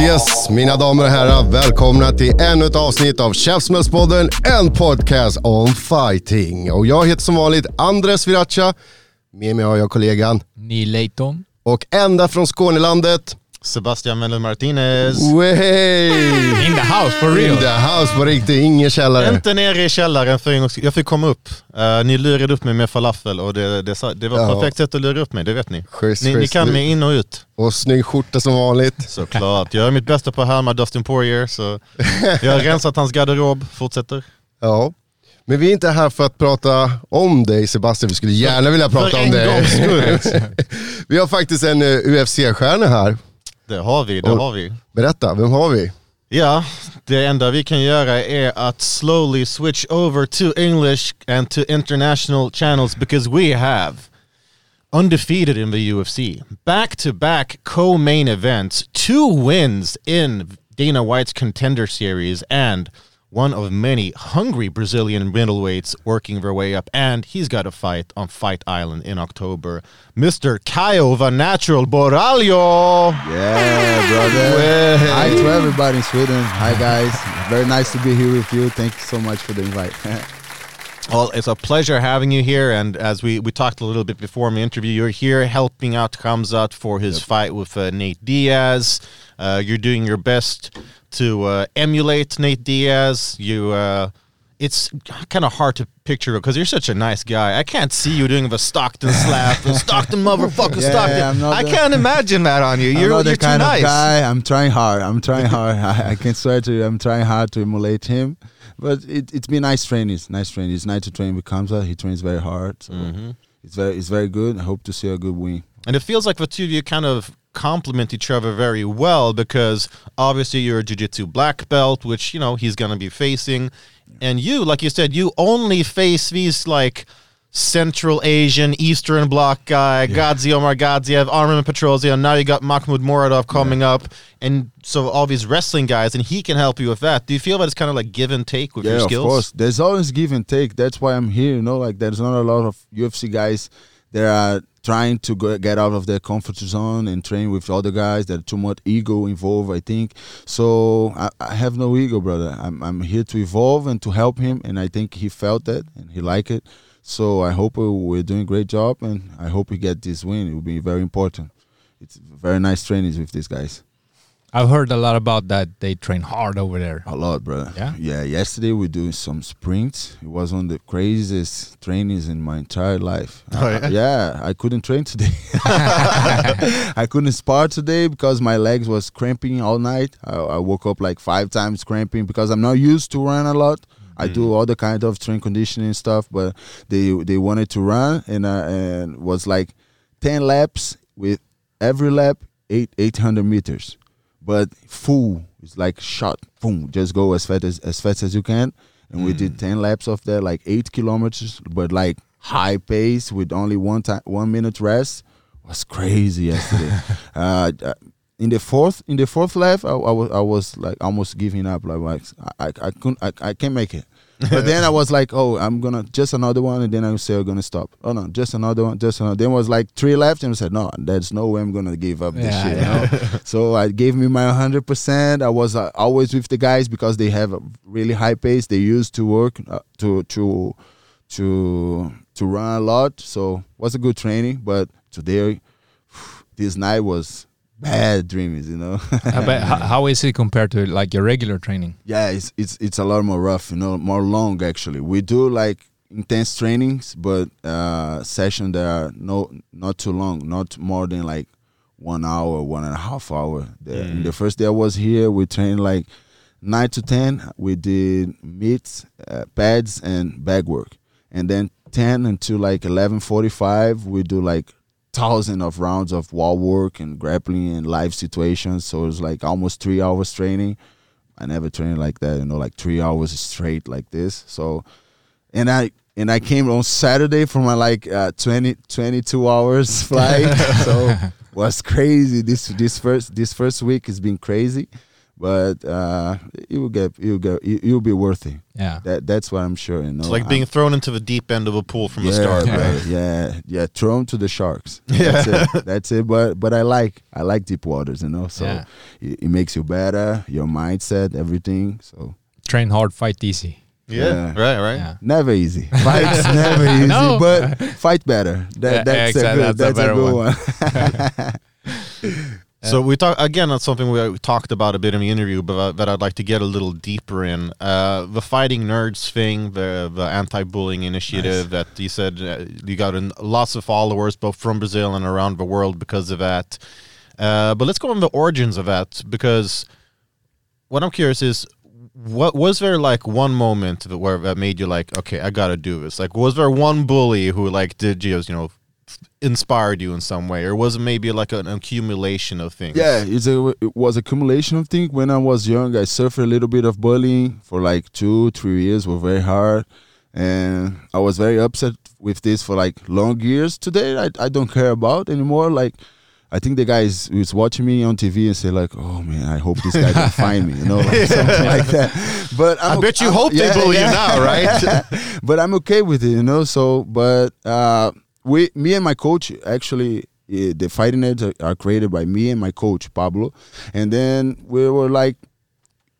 Yes, yes, mina damer och herrar. Välkomna till ännu ett avsnitt av Käftsmällspodden, en podcast om fighting. Och jag heter som vanligt Andres Viracha. Med mig har jag kollegan Neil Layton. och ända från Skånelandet, Sebastian Mendel Martinez. In the house for In real. the house på riktigt, ingen källare. Inte nere i källaren för en skull. Jag fick komma upp. Eh, ni lurade upp mig med falafel och det, det, det var ett Ja. perfekt sätt att lura upp mig, det vet ni. Schysst, Ni, ni kan mig in och ut. Och snygg skjorta som vanligt. Såklart. Jag gör mitt bästa på att härma Dustin Poirier, så jag har rensat hans garderob. Fortsätter. Ja. Men vi är inte här för att prata om dig Sebastian, vi skulle gärna vilja prata för om dig. vi har faktiskt en eh, UFC-stjärna här. Det har vi, det Och- har vi. Berätta, vem har vi? Ja, det enda vi kan göra är att slowly switch over to English and to international channels because we have undefeated in the UFC, back to back co main events, two wins in Dana White's contender series, and one of many hungry Brazilian middleweights working their way up. And he's got a fight on Fight Island in October. Mr. Caio the Natural Borralho. Yeah, brother. Hi to everybody in Sweden. Hi, guys. Very nice to be here with you. Thank you so much for the invite. Well, it's a pleasure having you here. And as we, we talked a little bit before my interview, you're here helping out Khamzat for his fight with uh, Nate Diaz. Uh, you're doing your best to uh, emulate Nate Diaz. You, uh, it's kind of hard to picture because you're such a nice guy. I can't see you doing the Stockton slap, the Stockton motherfucker Yeah, Stockton. I'm not I the- can't imagine that on you. I'm You're, not you're the kind nice. of guy. I'm trying hard. I'm trying hard. I, I can swear to you, I'm trying hard to emulate him. But it, it's been nice training. It's nice training. It's nice to train with Kamsa. He trains very hard. So Mm-hmm. it's very it's very good. I hope to see a good win. And it feels like the two of you kind of complement each other very well because obviously you're a jiu-jitsu black belt, which, you know, he's going to be facing. And you, like you said, you only face these like Central Asian, Eastern Bloc guy, Gazi Omar Gadziev, Armen Petrosyan. Now you got Makhmud Muradov coming up. And so all these wrestling guys, and he can help you with that. Do you feel that it's kind of like give and take with yeah, your skills? of course. There's always give and take. That's why I'm here. You know, like there's not a lot of UFC guys that are trying to go, get out of their comfort zone and train with other guys. There's too much ego involved. I think so. I, I have no ego, brother. I'm I'm here to evolve and to help him, and I think he felt that and he liked it. So I hope we're doing a great job, and I hope we get this win. It will be very important. It's very nice trainings with these guys. I've heard a lot about that. They train hard over there. A lot, brother. Yeah? Yeah. Yesterday we doing some sprints. It was one of the craziest trainings in my entire life. Oh, I- yeah? yeah. I couldn't train today. I couldn't spar today because my legs was cramping all night. I, I woke up like five times cramping because I'm not used to run a lot. I do all the kind of strength conditioning stuff, but they they wanted to run and uh, and was like ten laps with every lap eight eight hundred meters but full it's like shot boom just go as fast as as fast as you can. And we did 10 laps of that like 8 kilometers but like high pace with only one time one minute rest was crazy yesterday. Uh, uh, in the fourth in the fourth lap I, I was I was like almost giving up like, like I, I, I couldn't I, I can't make it but then I was like, oh, I'm gonna just another one, and then I say I'm gonna stop. Oh no, just another one, just another. Then was like three left, and I said, no, there's no way I'm gonna give up this shit. yeah. You know? so I gave me my 100. percent I was uh, always with the guys because they have a really high pace. They used to work uh, to to to to run a lot. So was a good training. But today, this night was bad dreams. You know. Uh, but how is it compared to like your regular training? Yeah, it's it's it's a lot more rough, you know, more long actually. We do like intense trainings, but uh sessions that are no not too long, not more than like one hour, one and a half hour. The, In the first day I was here, we trained like nine to ten, we did meets, uh, pads, and bag work, and then ten until like eleven forty-five, we do like thousand of rounds of wall work and grappling and live situations. So it's like almost three hours training. I never trained like that, you know, like three hours straight like this. So, and I and I came on Saturday for my like uh, 20, 22 hours flight. so was crazy. This this first this first week has been crazy, but uh, it will get it will get it will be worthy. Yeah. That that's what I'm sure. You know, It's like I'm- being thrown into the deep end of a pool from the start. yeah, right? yeah, yeah, thrown to the sharks. That's it. That's it. But but I like I like deep waters, you know. So Yeah. it, it makes you better, your mindset, everything. So Train hard, fight easy. Yeah, Yeah. right, right. Yeah. never easy. Fights never easy, No. but fight better. That, Yeah, that's a exactly. good. That's That's, a a, better good one. So we talk again. That's something we talked about a bit in the interview, but uh, that I'd like to get a little deeper in. Uh, the fighting nerds thing, the the anti-bullying initiative that you said uh, you got in lots of followers both from Brazil and around the world because of that. Uh, but let's go on the origins of that because what I'm curious is. What was there like one moment that where that made you like okay I gotta do this like was there one bully who like did you know inspired you in some way or was it maybe like an accumulation of things Yeah, it's a, it was accumulation of things. When I was young, I suffered a little bit of bullying for like two, three years. Were very hard, and I was very upset with this for like long years. Today, I I don't care about anymore. Like. I think the guy is, is watching me on TV and say like, "Oh man, I hope this guy don't find me," you know, like something like that. But I'm I bet you I'm- hope they bully you now, right? but I'm okay with it, you know. So, but uh, we, me and my coach, actually, eh, the fighting nerds are, are created by me and my coach Pablo, and then we were like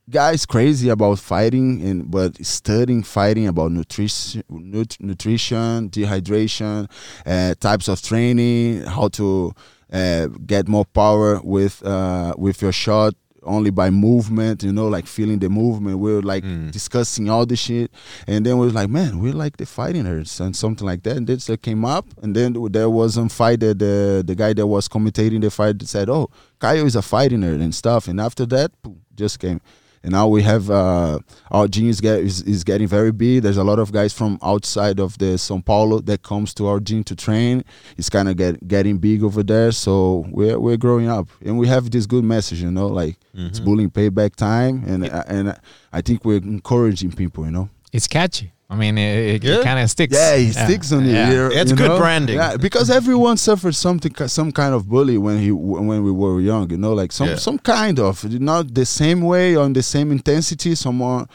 guys crazy about fighting and but studying fighting about nutrition nut- nutrition dehydration uh, types of training how to uh, get more power with uh, with your shot only by movement you know like feeling the movement. We were like discussing all the shit. And then we was like man we're like the fighting nerds and something like that. And this uh, came up and then there was some fight that the the guy that was commentating the fight said oh Caio is a fighting nerd and stuff. And after that just came and now we have uh, our gym is, get, is, is getting very big. There's a lot of guys from outside of the São Paulo that comes to our gym to train. It's kind of get getting big over there. So we're we're growing up, and we have this good message, you know, like it's bullying payback time, and uh, and I think we're encouraging people, you know. It's catchy. I mean, it, it, Yeah. kind of sticks. Yeah, it sticks on Yeah. you. It's you good know? branding. Yeah, because everyone suffered something, some kind of bully when he when we were young. You know, like some Yeah. some kind of not the same way or in the same intensity. Someone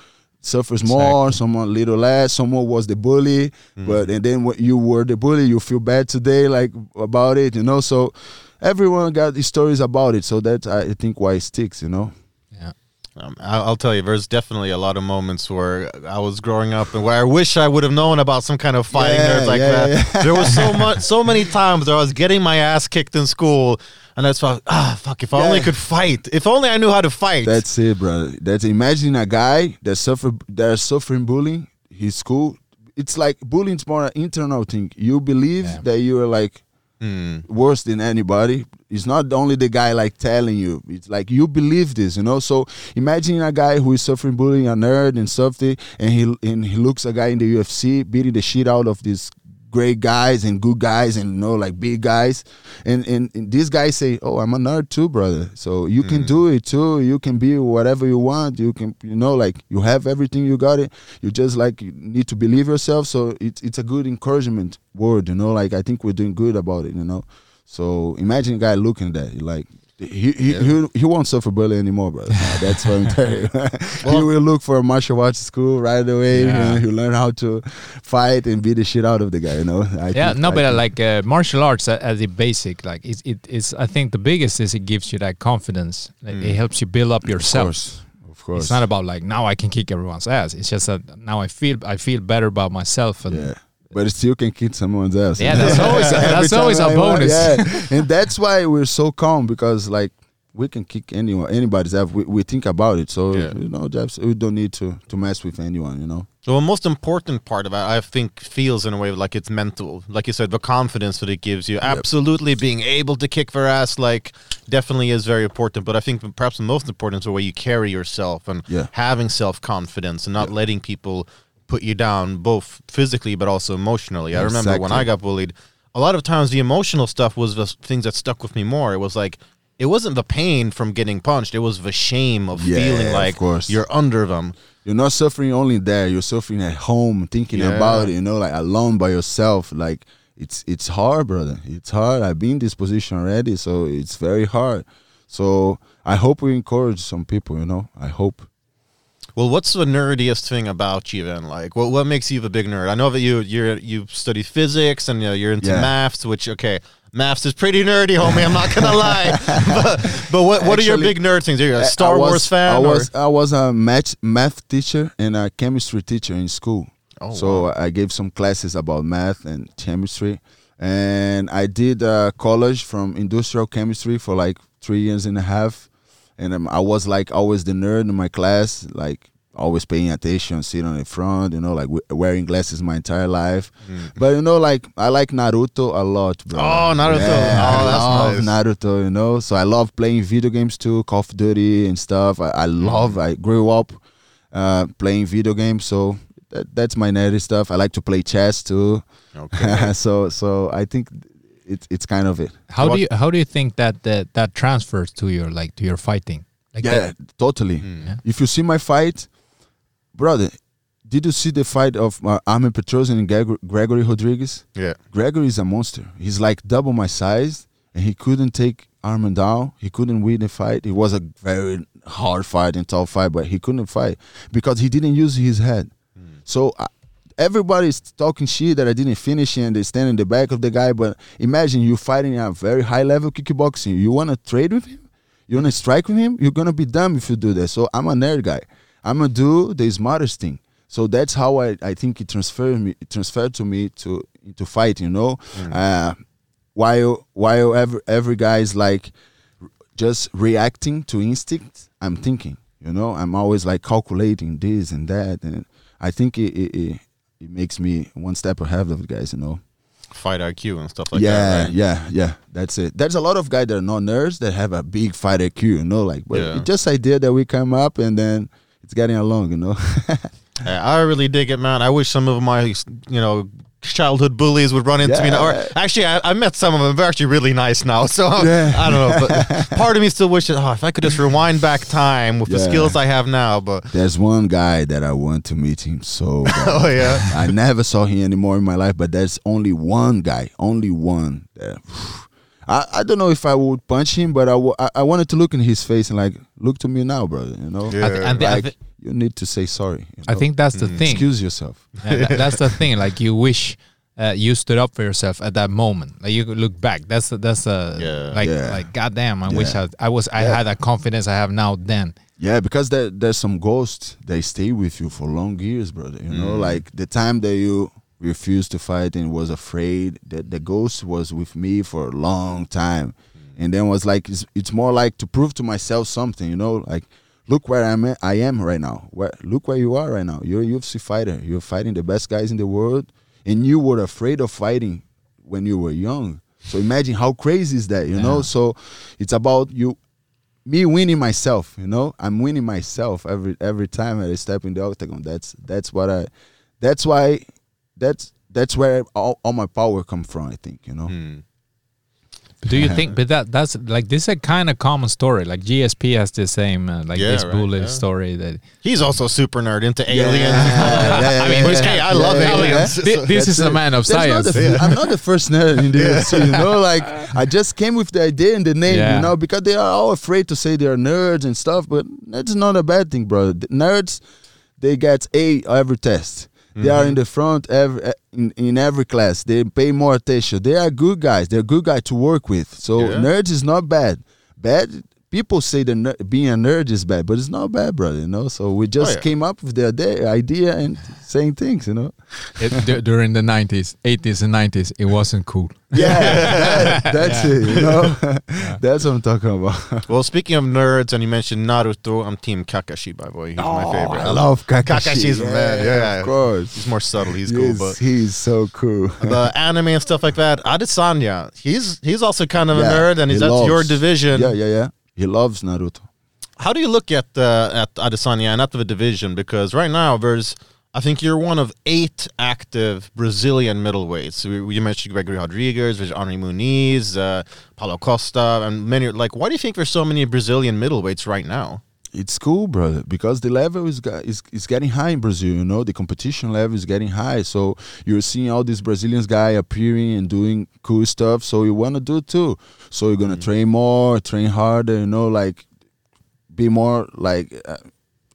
suffers more, someone little less. Someone was the bully, Mm. but and then when you were the bully, you feel bad today, like about it. You know, so everyone got stories about it. So that I think why it sticks. You know. Yeah. Um, I'll, tell you, there's definitely a lot of moments where I was growing up and where I wish I would have known about some kind of fighting Yeah, nerds like yeah, that. There was so much, so many times where I was getting my ass kicked in school, and that's why ah fuck. If I only could fight. If only I knew how to fight. That's it, bro. That's imagine a guy that suffer that is suffering bullying. His school. It's like bullying's more an internal thing. You believe Yeah. that you are like Hmm. worse than anybody. It's not only the guy like telling you. It's like you believe this, you know. So imagine a guy who is suffering bullying, a nerd and something, and he and he looks a guy in the UFC beating the shit out of these great guys and good guys and you know like big guys. And, and and these guys say oh i'm a nerd too brother. So you can do mm. it too. You can be whatever you want. You can you know like you have everything you got it. You just like you need to believe yourself. So it's it's a good encouragement word you know like i think we're doing good about it you know. So imagine a guy looking at that like he he, he, he won't suffer bullying anymore, brother. Nah, that's what I'm telling you. he will look for a martial arts school right away. Yeah. You know, he'll learn how to fight and beat the shit out of the guy. You know. I yeah, think- no, I but uh, think- like uh, martial arts a- as a basic, like it's, it is. I think the biggest is it gives you that confidence. Like, It helps you build up yourself. of yourself. course, of course. It's not about like now I can kick everyone's ass. It's just that now I feel I feel better about myself and Yeah. But it still can kick someone's ass. Yeah, that's always- Every that's time always a I want- bonus. Yeah. and that's why we're so calm because like we can kick anyone, anybody's ass. We, we think about it, so Yeah. you know, just we don't need to to mess with anyone. You know. The most important part of it, I think, feels in a way like it's mental. Like you said, the confidence that it gives you. Absolutely, being able to kick their ass, like, definitely is very important. But I think perhaps the most important is the way you carry yourself and Yeah. having self confidence and not letting people put you down, both physically but also emotionally. I remember when I got bullied, a lot of times the emotional stuff was the things that stuck with me more. It was like, it wasn't the pain from getting punched, it was the shame of Yeah, feeling like course. you're under them. You're not suffering only there. You're suffering at home, thinking Yeah. about it. You know, like alone by yourself. Like it's it's hard, brother. It's hard. I've been in this position already, so it's very hard. So I hope we encourage some people. You know, I hope. Well, what's the nerdiest thing about you then? Like, what what makes you the big nerd? I know that you you're you study physics and you know, you're into Yeah. maths, which okay, maths is pretty nerdy, homie. I'm not gonna lie. but, but what what are your big nerd things? Are you a Star was, Wars fan? I or- was I was a math math teacher and a chemistry teacher in school. Oh, so wow. I gave some classes about math and chemistry, and I did uh, college from industrial chemistry for like three years and a half, and um, I was like always the nerd in my class, like always paying attention, sitting on the front, you know, like we- wearing glasses my entire life. But you know, like I like Naruto a lot, bro. Oh, Naruto. Yeah, Oh, I that's love nice. Naruto, you know. So I love playing video games too, Call of Duty and stuff. I, I love. I grew up uh, playing video games, so that, that's my nerdy stuff. I like to play chess too. Okay. so so I think it's it's kind of it. How What- do you how do you think that that, that transfers to your like to your fighting? Like Yeah, that- totally. Yeah. If you see my fight, brother, did you see the fight of uh, Armen Petrosyan and Gregor- Gregory Rodrigues? yeah. Gregory is a monster. He's like double my size, and he couldn't take Armin down. He couldn't win the fight. It was a very hard fight and tough fight, but he couldn't fight because he didn't use his head. So uh, everybody's talking shit that I didn't finish and they stand in the back of the guy. But imagine you fighting a very high level kickboxing. You want to trade with him? You want to strike with him? You're gonna be dumb if you do that. So I'm a nerd guy. I'm gonna do the smartest thing. So that's how I, I think it transferred me it transferred to me to into fighting. You know, uh, while while every every guy is like just reacting to instinct, I'm thinking. You know, I'm always like calculating this and that, and I think it it, it, it makes me one step ahead of the guys. You know. Fight IQ and stuff like yeah, that. Right? yeah, yeah. That's it. There's a lot of guys that are not nerds that have a big fight IQ. You know, like, but Yeah. it's just idea that we come up and then it's getting along. You know. I really dig it, man. I wish some of my, you know, childhood bullies would run into me. Now. Or actually, I, I met some of them. They're actually really nice now. So Yeah. I don't know. But part of me still wishes, oh, if I could just rewind back time with the skills I have now. But There's one guy that I want to meet him so bad. oh yeah, I never saw him anymore in my life, but there's only one guy, only one. That, I, I don't know if I would punch him, but I, w- I, I wanted to look in his face and like, look to me now, brother. You know, Yeah. I, th- I, thi- I, like thi- you need to say sorry. you I think that's the thing. excuse yourself. Yeah, that- that's the thing. Like you wish uh, you stood up for yourself at that moment. Like you look back. That's the, that's the Yeah. like Yeah. like goddamn. I wish I I was I Yeah. had that confidence I have now. Then Yeah, because there, there's some ghosts they stay with you for long years, brother. You know, like the time that you refused to fight and was afraid, that the ghost was with me for a long time, and then was like, it's, it's more like to prove to myself something. You know, like look where I'm at, I am right now. Where look where you are right now. You're a UFC fighter. You're fighting the best guys in the world, and you were afraid of fighting when you were young. So imagine how crazy is that, you know? So it's about you me winning myself, you know? I'm winning myself every every time I step in the octagon. That's that's what I that's why that's that's where all, all my power come from, I think, you know. do you think? But that that's like this is a kind of common story. Like GSP has the same uh, like Yeah, this right, bullet yeah. story that he's also super nerd into aliens. yeah, yeah, I mean, yeah, which, yeah. hey, I love yeah, aliens. yeah. Thi- this is That's a man of That's not science. the f- I'm not the first nerd in the UFC, you know. Like I just came with the idea and the name, Yeah. you know, because they are all afraid to say they are nerds and stuff. But that's not a bad thing, bro. The nerds, they get A every test. They are in mm-hmm. the front every in, in every class. They pay more attention. They are good guys. They're good guys to work with. So Yeah. nerds is not bad. Bad people say that ner- being a nerd is bad, but it's not bad, brother. You know. So we just Oh, yeah. came up with the idea, idea and saying things. You know. It, du- during the 90s, 80s, and 90s, it wasn't cool. Yeah, that, that's it. You know. that's what I'm talking about. Well, speaking of nerds, and you mentioned Naruto, I'm Team Kakashi, by the way. He's my oh, favorite. Oh, I love Kakashi. Kakashi's the man, yeah. of course. He's more subtle. He's He's, cool, but he's so cool. the anime and stuff like that. Adesanya, he's he's also kind of a nerd, and he he's, that's your division. Yeah, yeah, yeah. He loves Naruto. How do you look at uh, at Adesanya and at the division? Because right now there's, I think you're one of eight active Brazilian middleweights. We, you mentioned Gregory Rodrigues, there's Henri Muniz, uh, Paulo Costa, and many. Like, why do you think there's so many Brazilian middleweights right now? It's cool, brother, because the level is, is is getting high in Brazil. You know, the competition level is getting high. So you're seeing all these Brazilians guy appearing and doing cool stuff. So you want to do it too. So you're gonna train more, train harder. You know, like be more like uh,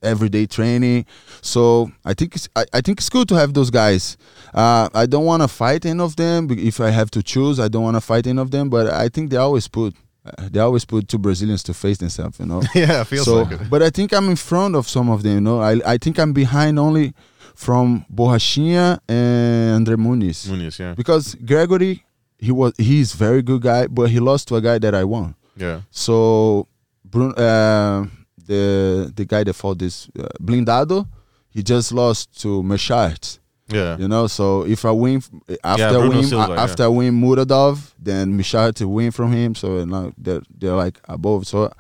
everyday training. So I think it's I, I think it's good to have those guys. Uh, I don't want to fight any of them. If I have to choose, I don't want to fight any of them. But I think they always put they always put two Brazilians to face themselves. You know. yeah, feels so, like it. but I think I'm in front of some of them. You know, I I think I'm behind only from Borrachinha and Andre Muniz Muniz, yeah, because Gregory he was he's very good guy, but he lost to a guy that I won. yeah. So Bruno, uh, the the guy that fought this uh, Blindado, he just lost to Machart. Yeah. You know, so if I win after I win Silva, a- after I win Muradov, then Machart win from him. So now they're they're like above. So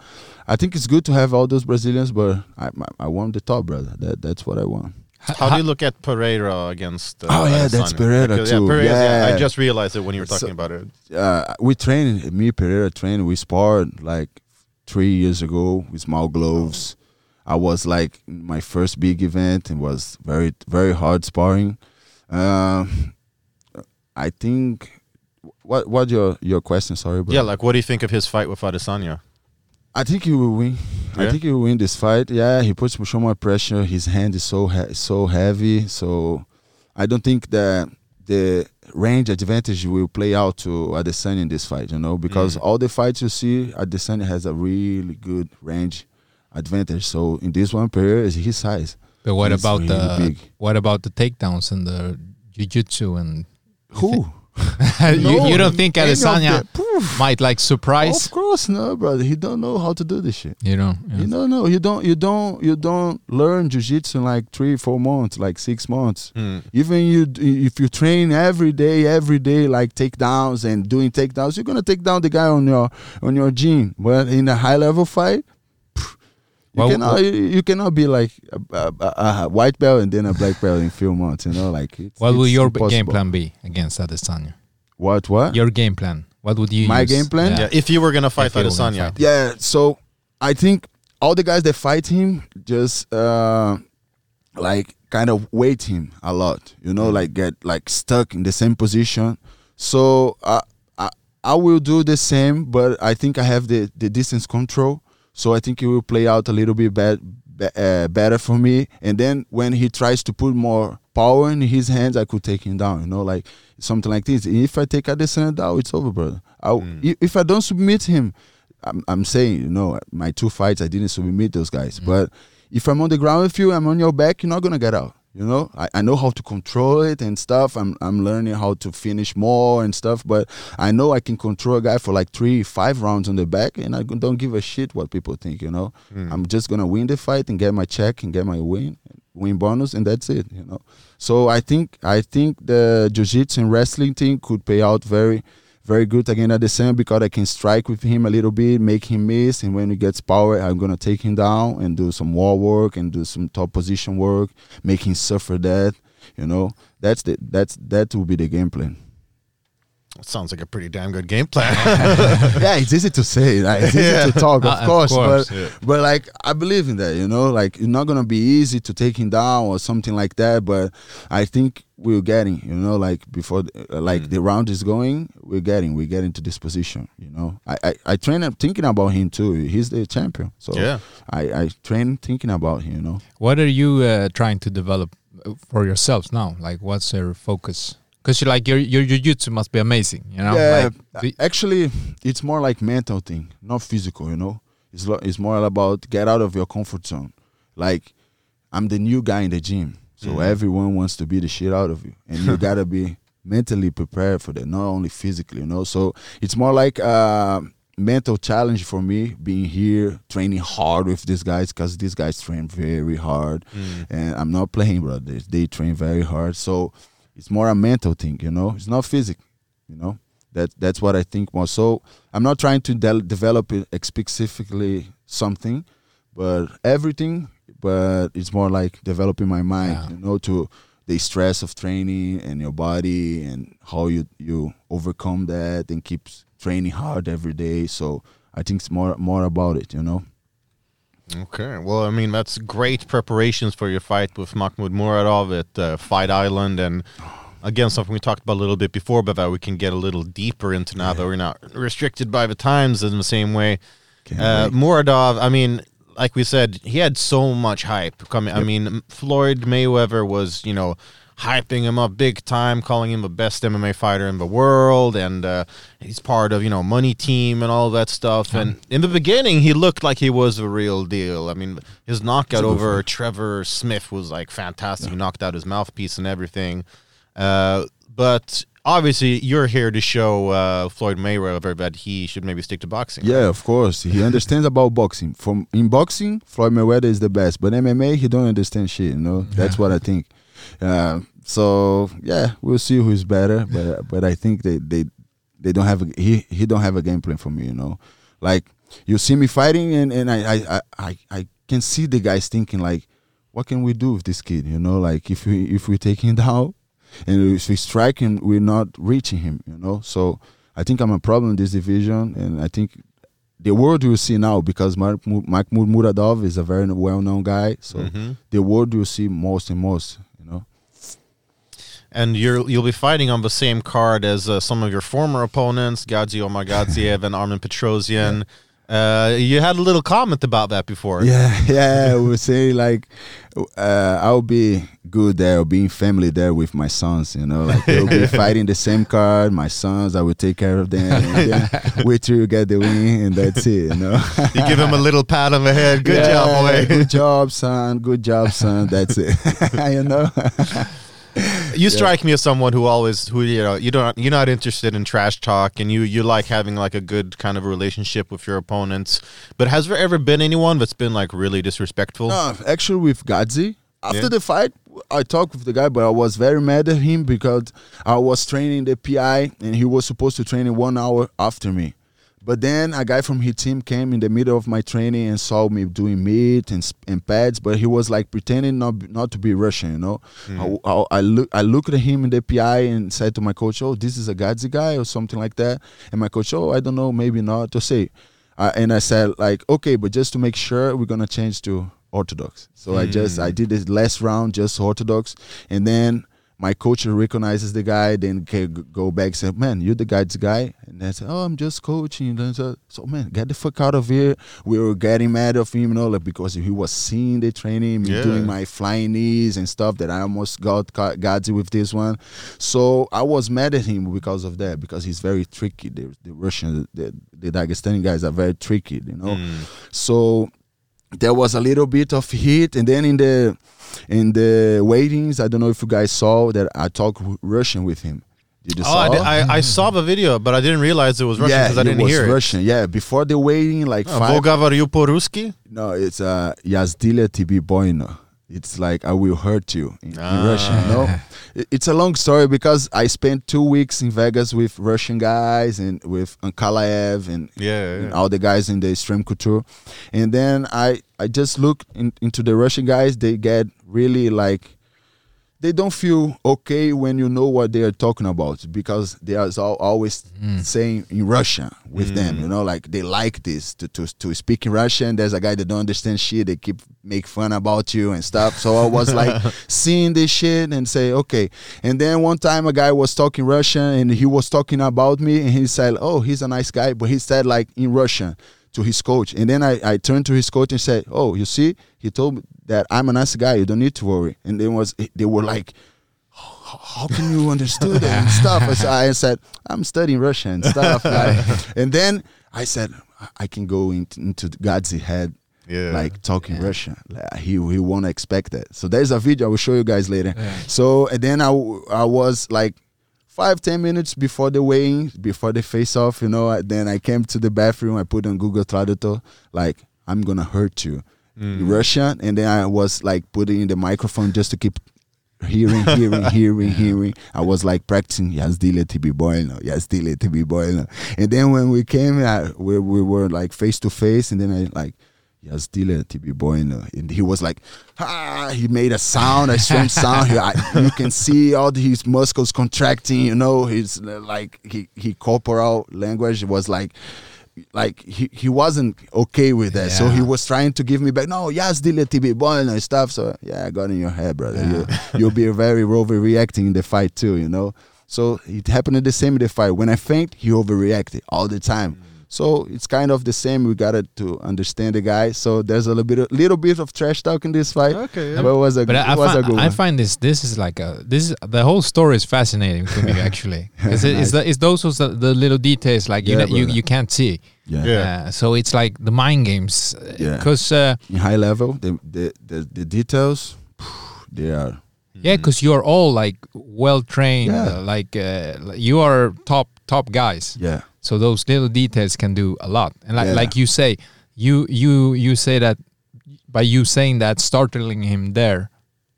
I think it's good to have all those Brazilians, but I I, I want the top brother. That that's what I want. How do you look at Pereira against? Uh, Oh, yeah, that's Pereira Because, too. Yeah, Pereira, yeah, I just realized it when you were talking So- about it. uh, we trained me Pereira trained. We sparred like three years ago with small gloves. I was like my first big event and was very very hard sparring. Um, I think what what your your question? Sorry, but Yeah, like what do you think of his fight with Adesanya? I think he will win. I think he will win this fight. Yeah, he puts so much pressure. His hand is so he- so heavy. So I don't think that the range advantage will play out to Adesanya in this fight. You know, because all the fights you see, Adesanya has a really good range advantage. So in this one, Pereira is his size. But what He's about really the big. what about the takedowns and the jiu-jitsu and Who? you, you don't think any Adesanya might like surprise? Of course, no, brother. He don't know how to do this shit. You know, yeah. You don't know. You don't. You don't. You don't learn jujitsu in like three, four months, like six months. Hmm. Even you, if you train every day, every day, like takedowns and doing takedowns, you're gonna take down the guy on your on your gym. But in a high level fight, pff, you Well, cannot. well- you, you cannot be like a, a, a- a white belt and then a black belt in few months. You know, like it's, what will your b- game plan be against Adesanya? What? What? Your game plan. What would you My use? game plan? Yeah, if you were gonna fight If you gonna Adesanya, fight. Yeah, so I think all the guys that fight him just uh like kind of weight him a lot, you know, like get like stuck in the same position. So uh, I I will do the same, but I think I have the the distance control, so I think it will play out a little bit bad, uh, better for me. And then when he tries to put more power in his hands, I could take him down, you know, like something like this. If I take Adesanya down, it's over, brother. I, i- If I don't submit him, I'm, I'm saying, you know, my two fights, I didn't submit those guys. But if I'm on the ground with you, I'm on your back, you're not gonna get out. You know, I, I know how to control it and stuff. I'm I'm learning how to finish more and stuff. But I know I can control a guy for like three, five rounds on the back, and I don't give a shit what people think. You know, hmm. I'm just gonna win the fight and get my check and get my win, win bonus, and that's it. You know. So I think I think the jiu-jitsu and wrestling thing could pay out very very good again at the same because I can strike with him a little bit, make him miss, and when he gets power, I'm gonna take him down and do some wall work and do some top position work, make him suffer that. You know, that's the that's that will be the game plan. Sounds like a pretty damn good game plan. yeah, it's easy to say, like, it's easy to talk, of Uh, of course, course, but but like I believe in that, you know, like it's not gonna be easy to take him down or something like that, but I think we're getting, you know, like before, the- uh, like the round is going, we're getting, we're getting to this position, you know. I I, I train up thinking about him too. He's the champion, so Yeah. I I train thinking about him, you know. What are you uh, trying to develop uh, for yourselves now? Like, what's your focus? Because you like your your jiu-jitsu must be amazing, you know. Yeah, Like, uh, actually, it's more like mental thing, not physical. You know, It's lo- it's more about get out of your comfort zone. Like I'm the new guy in the gym, so everyone wants to beat the shit out of you, and you gotta be mentally prepared for that, not only physically. You know, so it's more like a mental challenge for me being here, training hard with these guys because these guys train very hard, and I'm not playing, bro. They, they train very hard, so it's more a mental thing. You know, it's not physical. You know, that that's what I think more. So I'm not trying to de- develop it specifically something, but everything. But it's more like developing my mind. You know, to the stress of training and your body and how you you overcome that and keep training hard every day. So I think it's more more about it. You know. Okay. Well, I mean, that's great preparations for your fight with Makhmud Muradov at uh, Fight Island. And again, something we talked about a little bit before, but that we can get a little deeper into now that we're not restricted by the times in the same way. Uh. Muradov, I mean, like we said, he had so much hype coming. I mean, Floyd Mayweather was, you know, hyping him up big time, calling him the best MMA fighter in the world, and uh, he's part of you know Money Team and all that stuff. And in the beginning, he looked like he was the real deal. I mean, his knockout over Trevor Smith was like fantastic. He knocked out his mouthpiece and everything. Uh, but obviously, you're here to show uh, Floyd Mayweather that he should maybe stick to boxing. Yeah, of course. He understands about boxing. From in boxing, Floyd Mayweather is the best, but MMA he don't understand shit. You know, that's what I think. Uh, so yeah, we'll see who's better, but but I think they they they don't have a, he he don't have a game plan for me. You know, like you see me fighting, and and I I I, I, can see the guys thinking like, what can we do with this kid? You know, like if we if we take him down, and if we strike him, we're not reaching him. You know, so I think I'm a problem in this division, and I think the world will see now because Mike Mu- Muradov is a very well-known guy. So the world will see most and most. And you're you'll be fighting on the same card as uh, some of your former opponents, Gadzhi Omargadzhiev and Armen Petrosyan. Uh, you had a little comment about that before. Yeah, yeah. We were saying like, uh, I'll be good there, being family there with my sons. You know, like they'll be fighting the same card. My sons, I will take care of them. Wait till you get the win, and that's it. You know. You give him a little pat on the head. Good Yeah, job, boy. Good job, son. Good job, son. That's it. you know. You strike me as someone who always who you know you don't you're not interested in trash talk and you you like having like a good kind of relationship with your opponents. But has there ever been anyone that's been like really disrespectful? No, actually, with Gadzhi, after Yeah. the fight, I talked with the guy, but I was very mad at him because I was training the PI and he was supposed to train in one hour after me. But then a guy from his team came in the middle of my training and saw me doing meat and, and pads, but he was like pretending not not to be Russian, you know. I, I, I look I looked at him in the PI and said to my coach, "Oh, this is a Gadzhi guy or something like that." And my coach, "Oh, I don't know, maybe not." To say, uh, and I said like, "Okay, but just to make sure, we're gonna change to Orthodox." So I just I did this last round just Orthodox, and then my coach recognizes the guy, then can go back and say, "Man, you're the guy's guy," and then say, "Oh, I'm just coaching." And then so, so man, get the fuck out of here. We were getting mad of him, you know, like because he was seeing the training, me Yeah. doing my flying knees and stuff that I almost got got with this one. So I was mad at him because of that because he's very tricky. The, the Russian, the, the Dagestani guys are very tricky, you know. Mm. So there was a little bit of heat and then in the in the waitings i don't know if you guys saw that i talked russian with him did you Oh, saw I, did- I, I saw the video, but I didn't realize it was Russian yeah because I didn't it was hear it. russian yeah before the waiting like Oh, five po-ruski? no it's uh yazdilia tb boino it's like i will hurt you in, in russian Ah. no it's a long story because i spent two weeks in vegas with russian guys and with ankalaev and Yeah, and all the guys in the Xtreme Couture. And then i i just look in, into the russian guys they get really like they don't feel okay when you know what they are talking about because they are al- always mm. saying in Russian with them, mm. you know, like they like this to, to to speak in Russian. There's a guy that don't understand shit. They keep make fun about you and stuff. So I was like seeing this shit and say okay. And then one time a guy was talking Russian and he was talking about me and he said, "Oh, he's a nice guy," but he said like in Russian to his coach. And then I, I turned to his coach and said, "Oh, you see, he told me that I'm a nice guy. You don't need to worry." And then was they were like, "How how can you understand it and stuff? I said, I said, I'm studying Russian and stuff. like- and then I said, I- can go into, into God's head, Yeah. like talking Russian. Like, he he won't expect that. So there's a video I will show you guys later. So and then I I was like five ten minutes before the weighing, before the face off, you know. Then I came to the bathroom. I put on Google Traductor, like I'm gonna hurt you, in Russian, and then I was like putting in the microphone just to keep hearing, hearing, hearing, hearing. I was like practicing. Yes, dile ti bi bojno. Yes, dile ti be bojno. And then when we came, I, we we were like face to face, and then I like. Yes, dile ti bi bojno. And he was like, ah, he made a sound, a strange sound. He, I, you can see all his muscles contracting. You know, his uh, like he he corporal language was like like he, he wasn't okay with that. So he was trying to give me back, no, yes, dile TV boy and stuff. So yeah, I got in your head, brother. You, you'll be very overreacting in the fight too, you know. So it happened the same in the fight. When I faint, he overreacted all the time. So it's kind of the same. We got to understand the guy. So there's a little bit, little bit of trash talk in this fight. Okay, but it was a, But I, I, was find, a good I one. find this this is like a this is the whole story is fascinating to me actually because it, it's, the, it's those the, the little details like you Yeah, know, you you can't see. yeah. Yeah. Uh, so it's like the mind games Yeah. because uh, In high level, the the the, the details, they are yeah because you're all like well trained Yeah. uh, like uh, you are top top guys. yeah. So those little details can do a lot. And like Yeah. like you say, you you you say that by you saying that, startling him there,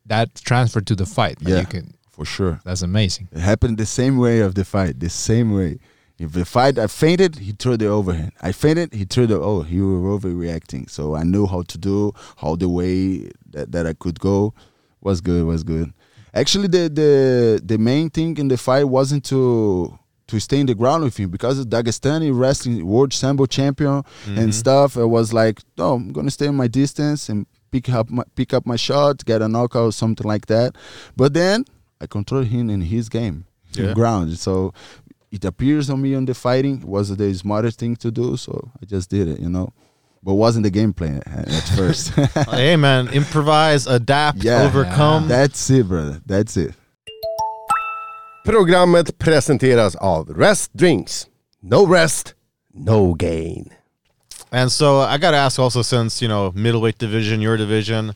that transferred to the fight. Like, Yeah. You can, For sure. that's amazing. It happened the same way of the fight, the same way. If the fight I fainted, he threw the overhand. I fainted, he threw the oh, he were overreacting. So I knew how to do, how the way that, that I could go was good, was good. Actually the the the main thing in the fight wasn't to to stay in the ground with him because of Dagestani wrestling world sambo champion and mm-hmm. stuff. It was like, no, I'm gonna stay in my distance and pick up my pick up my shot, get a knockout, or something like that. But then I control him in his game, Yeah. ground. So it appears on me on the fighting was the smartest thing to do. So I just did it, you know. But wasn't the game plan at first. hey man, improvise, adapt, Yeah. overcome. That's it, brother. That's it. Programmet presenteras av Rest Drinks. No rest, no gain. And so I got to ask also, since you know middleweight division, your division,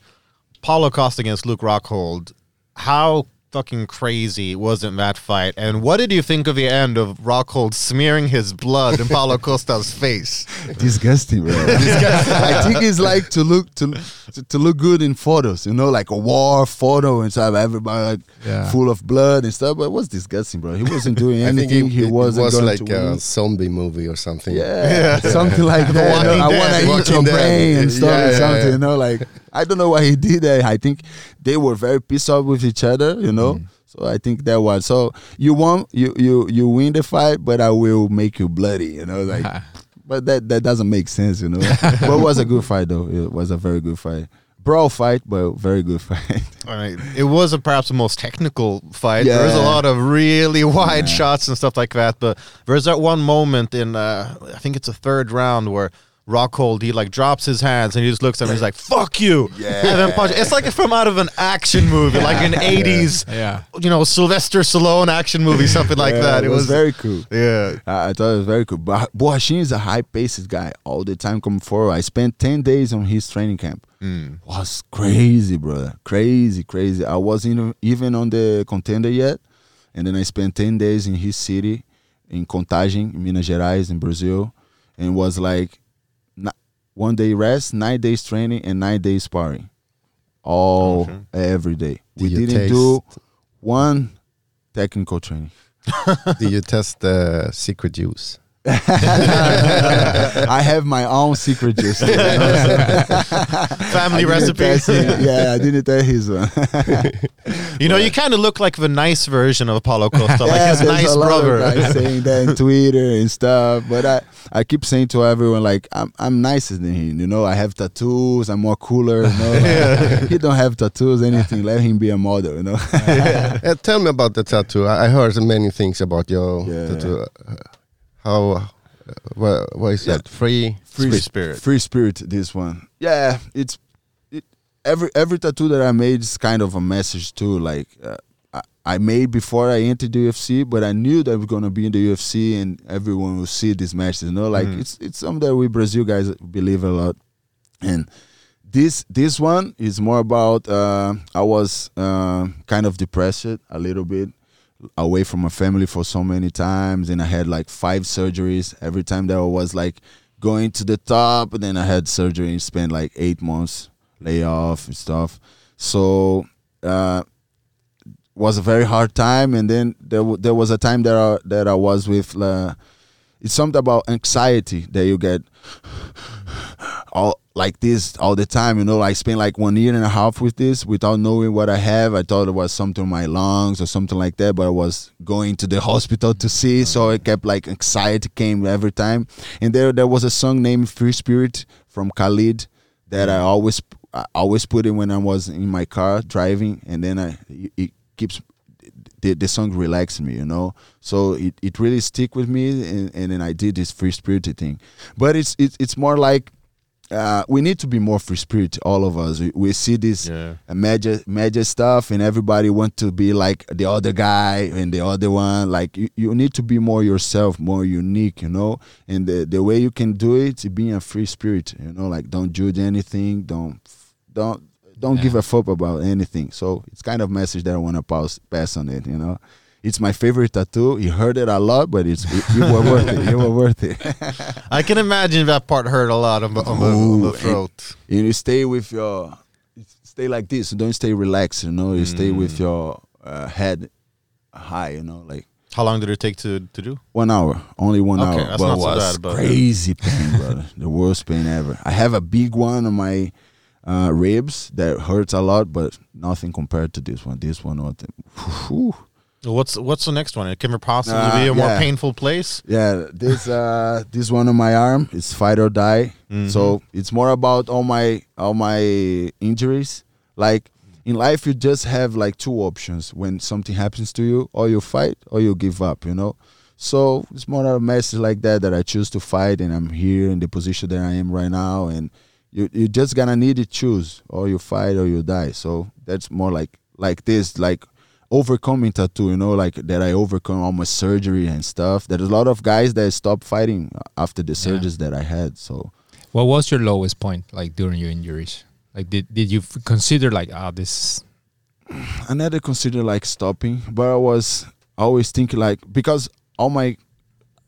Paulo Costa against Luke Rockhold, how fucking crazy wasn't that fight? And what did you think of the end of Rockhold smearing his blood in Paulo Costa's face? disgusting, bro. I think it's like to look to, to to look good in photos, you know, like a war photo and stuff. Everybody like Yeah. full of blood and stuff. But it was disgusting, bro. He wasn't doing anything. it, he it wasn't was going like to a win. zombie movie or something. Yeah, something like that. Walking You know, I want to eat your brain and stuff Yeah, or yeah, something. yeah. You know, like I don't know why he did that. I think they were very pissed off with each other. You know. Mm. So I think that was so you won you you you win the fight, but I will make you bloody. You know, like but that that doesn't make sense. You know, but it was a good fight though. It was a very good fight, brawl fight, but very good fight. All right. It was a, perhaps the most technical fight. There was a lot of really wide shots and stuff like that. But there's that one moment in, uh, I think it's a third round where Rockhold he like drops his hands and he just looks at him. He's like, "Fuck you!" Yeah. And then punch. It's like from out of an action movie, like an '80s, Yeah. you know, Sylvester Stallone action movie, something like Yeah, that. It, was, very cool. yeah. I, I thought it was very cool. But Borrachinha is a high paced guy all the time coming forward. I spent 10 days on his training camp. Mm. Was crazy, brother. Crazy, crazy. I wasn't even on the contender yet. And then I spent 10 days in his city, in Contagem, in Minas Gerais, in Brazil. And was like ni- one day rest, nine days training, and nine days sparring. All, every day. we Did you didn't taste- do one technical training. Did you test the secret juice? I have my own secret juice. you know, so- Family recipe. test. Yeah, I didn't tell his one. You know, you kind of look like the nice version of Paulo Costa, like yeah, his nice a brother. Of guys saying that in Twitter and stuff, but I, I keep saying to everyone like I'm I'm nicer than him. You know, I have tattoos. I'm more cooler. You know, Like, he don't have tattoos. Anything. Let him be a model. You know. Uh, tell me about the tattoo. I, I heard many things about your Yeah. tattoo. How, uh, what, what is Yeah. that? Free? Free spirit. Free spirit. This one. Yeah, it's it, every every tattoo that I made is kind of a message too. Like uh, I, I made before I entered the UFC, but I knew that we're gonna be in the UFC and everyone will see these matches. You know, like it's it's something that we Brazil guys believe a lot, and this this one is more about uh, I was uh, kind of depressed a little bit away from my family for so many times and I had like five surgeries. Every time that I was like going to the top and then I had surgery and spent like eight months lay off and stuff. So uh was a very hard time and then there w- there was a time that I, that I was with uh, it's something about anxiety that you get. All like this all the time. You know, I spent like one year and a half with this without knowing what I have. I thought it was something in my lungs or something like that, but I was going to the hospital to see. So I kept like anxiety came every time. And there there was a song named Free Spirit from Khalid that I always I always put it when I was in my car driving, and then I it, keeps the, the song relaxed me, you know. So it, it really stick with me, and, and then I did this free spirited thing. But it's it's it's more like uh, we need to be more free spirit, all of us. We, we see this Yeah. major major stuff, and everybody want to be like the other guy and the other one. Like you, you need to be more yourself, more unique, you know. And the the way you can do it, being a free spirit, you know. Like don't judge anything, don't don't don't give a fuck about anything. So it's kind of message that I want to pass pass on it, you know. It's my favorite tattoo. It a lot, but it's you were worth it. You were worth it. I can imagine that part hurt a lot on the, on the, on the throat. and you stay with your stay like this don't stay relaxed you know you stay with your uh, head high you know like How long did it take to, to do? one hour only one Okay, hour that's but not it so was bad, but- crazy pain brother the worst pain ever i have a big one on my uh, ribs that hurts a lot but nothing compared to this one this one what Whew. What's what's the next one? It can possibly Uh, be a more painful place. Yeah, this uh this one on my arm is fight or die. So it's more about all my all my injuries. Like in life you just have like two options when something happens to you, or you fight or you give up, you know? So it's more of a message like that that I choose to fight and I'm here in the position that I am right now and you you just gonna need to choose or you fight or you die. So that's more like like this, like overcoming tattoo, you know, like that I overcome all my surgery and stuff. There's a lot of guys that stop fighting after the surgeries that I had. So What was your lowest point like during your injuries? Like did did you consider like ah this I never considered like stopping, but I was always thinking like because all my,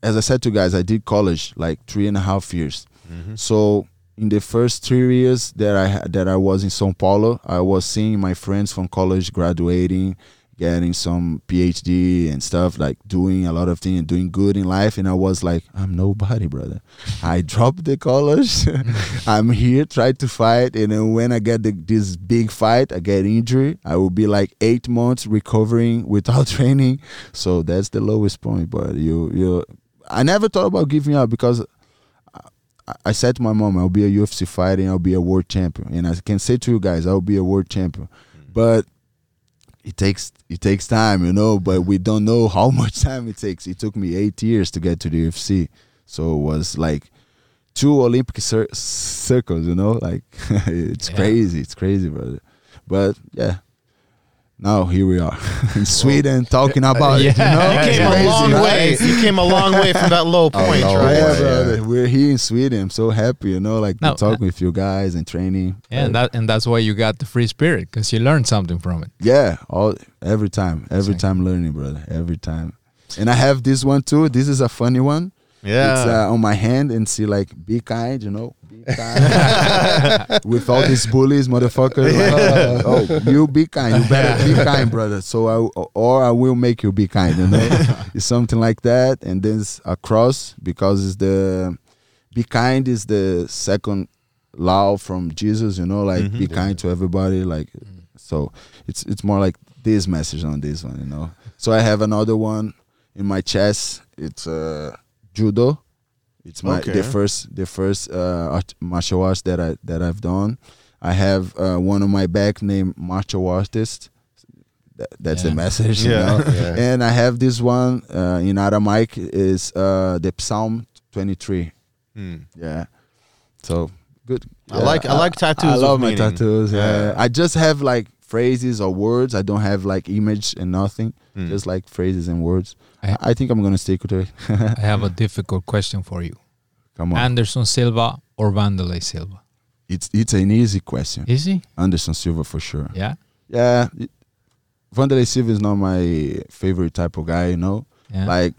as I said to you guys, I did college like three and a half years. So in the first three years that I that I was in São Paulo, I was seeing my friends from college graduating, getting some PhD and stuff, like doing a lot of things, and doing good in life, and I was like, I'm nobody, brother. I dropped the college. I'm here, try to fight, and then when I get the, this big fight, I get injury. I will be like eight months recovering without training. So that's the lowest point. But you, you, I never thought about giving up because I- I said to my mom, I'll be a UFC fighter and I'll be a world champion. And I can say to you guys, I'll be a world champion. Mm. But it takes it takes time, you know. But we don't know how much time it takes. It took me eight years to get to the UFC, so it was like two Olympic cir- circles, you know. Like it's Yeah. crazy, it's crazy, brother. But yeah. Now here we are in Sweden talking about it. You know? You It's came a long right? way. You came a long way from that low point, low right? Yeah, way. brother. We're here in Sweden. I'm so happy, you know, like No, to talk with you guys and training. yeah, and that and that's why you got the free spirit because you learned something from it. Yeah, all every time, every Same. time learning, brother, every time. And I have this one too. This is a funny one. Yeah. It's uh, on my hand and see like be kind, you know, With all these bullies, motherfuckers. like, oh, you be kind. You better be kind, brother. So I or I will make you be kind. You know, it's something like that. And then it's a cross because it's the be kind is the second law from Jesus. You know, like be kind to everybody. Like so, it's it's more like this message on this one. You know. So I have another one in my chest. It's uh, judo. It's my Okay. the first the first uh, martial arts that I that I've done. I have uh, one on my back named martial artist. That, that's the Yeah. message, you Yeah. know. Yeah. And I have this one uh, in Aramaic is uh, the Psalm twenty three. Hmm. Yeah. So good. I like- I like tattoos I with love my meaning. tattoos. Yeah. Yeah. I just have like phrases or words. I don't have like image and nothing, Mm. just like phrases and words. I- I, think I'm gonna stick with it. I have a difficult question for you. Come on, Anderson Silva or Wanderlei Silva? it's it's an easy question. Is he? Anderson Silva for sure. Yeah. Yeah, it- Wanderlei Silva is not my favorite type of guy. You know, Yeah. like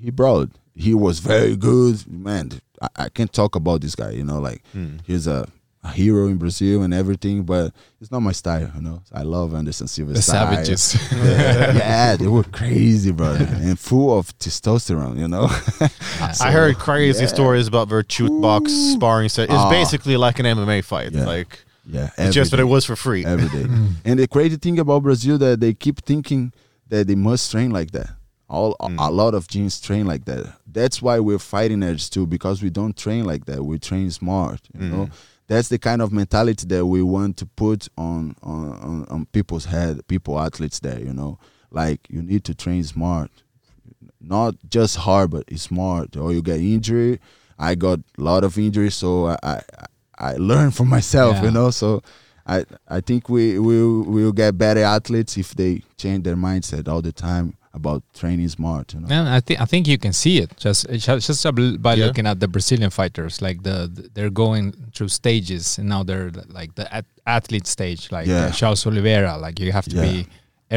he brought, he was very good. Man, I, I can't talk about this guy. You know, like Mm. he's a, a hero in Brazil and everything, but it's not my style. You know, I love Anderson Silva's the style. savages. yeah, they were crazy, brother, and full of testosterone. You know, I heard crazy yeah. stories about Virtute box sparring set. It's Ah. basically like an MMA fight. Yeah. Like yeah, it's just that it was for free. every day. and the crazy thing about Brazil that they keep thinking that they must train like that. All a- a lot of gyms train like that. That's why we're fighting edge too because we don't train like that. We train smart. You know, that's the kind of mentality that we want to put on on on, on people's head, people athletes there. You know, like you need to train smart, not just hard, but smart. Or you get injury. I got a lot of injuries, so I I, I learned from myself. Yeah. You know, so. I, I think we will will get better athletes if they change their mindset all the time about training smart. You know? And I think I think you can see it just just just by Yeah. looking at the Brazilian fighters. Like the, the- they're going through stages, and now they're like the at- athlete stage. Like Yeah. uh, Charles Oliveira, like you have to Yeah. be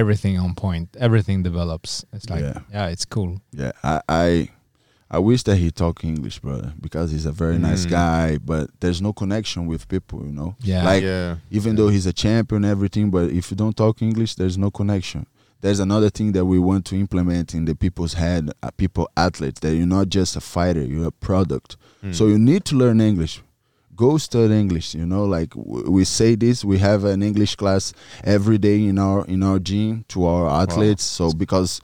everything on point. Everything develops. It's like Yeah. yeah, it's cool. Yeah, I, I I wish that he talk English, brother, because he's a very nice Mm. guy. But there's no connection with people, you know. Yeah. like yeah. even though he's a champion everything, but if you don't talk English, there's no connection. There's another thing that we want to implement in the people's head, uh, people athletes, that you're not just a fighter, you're a product. So you need to learn English. Go study English. You know, like w- we say this, we have an English class every day in our in our gym to our athletes. So because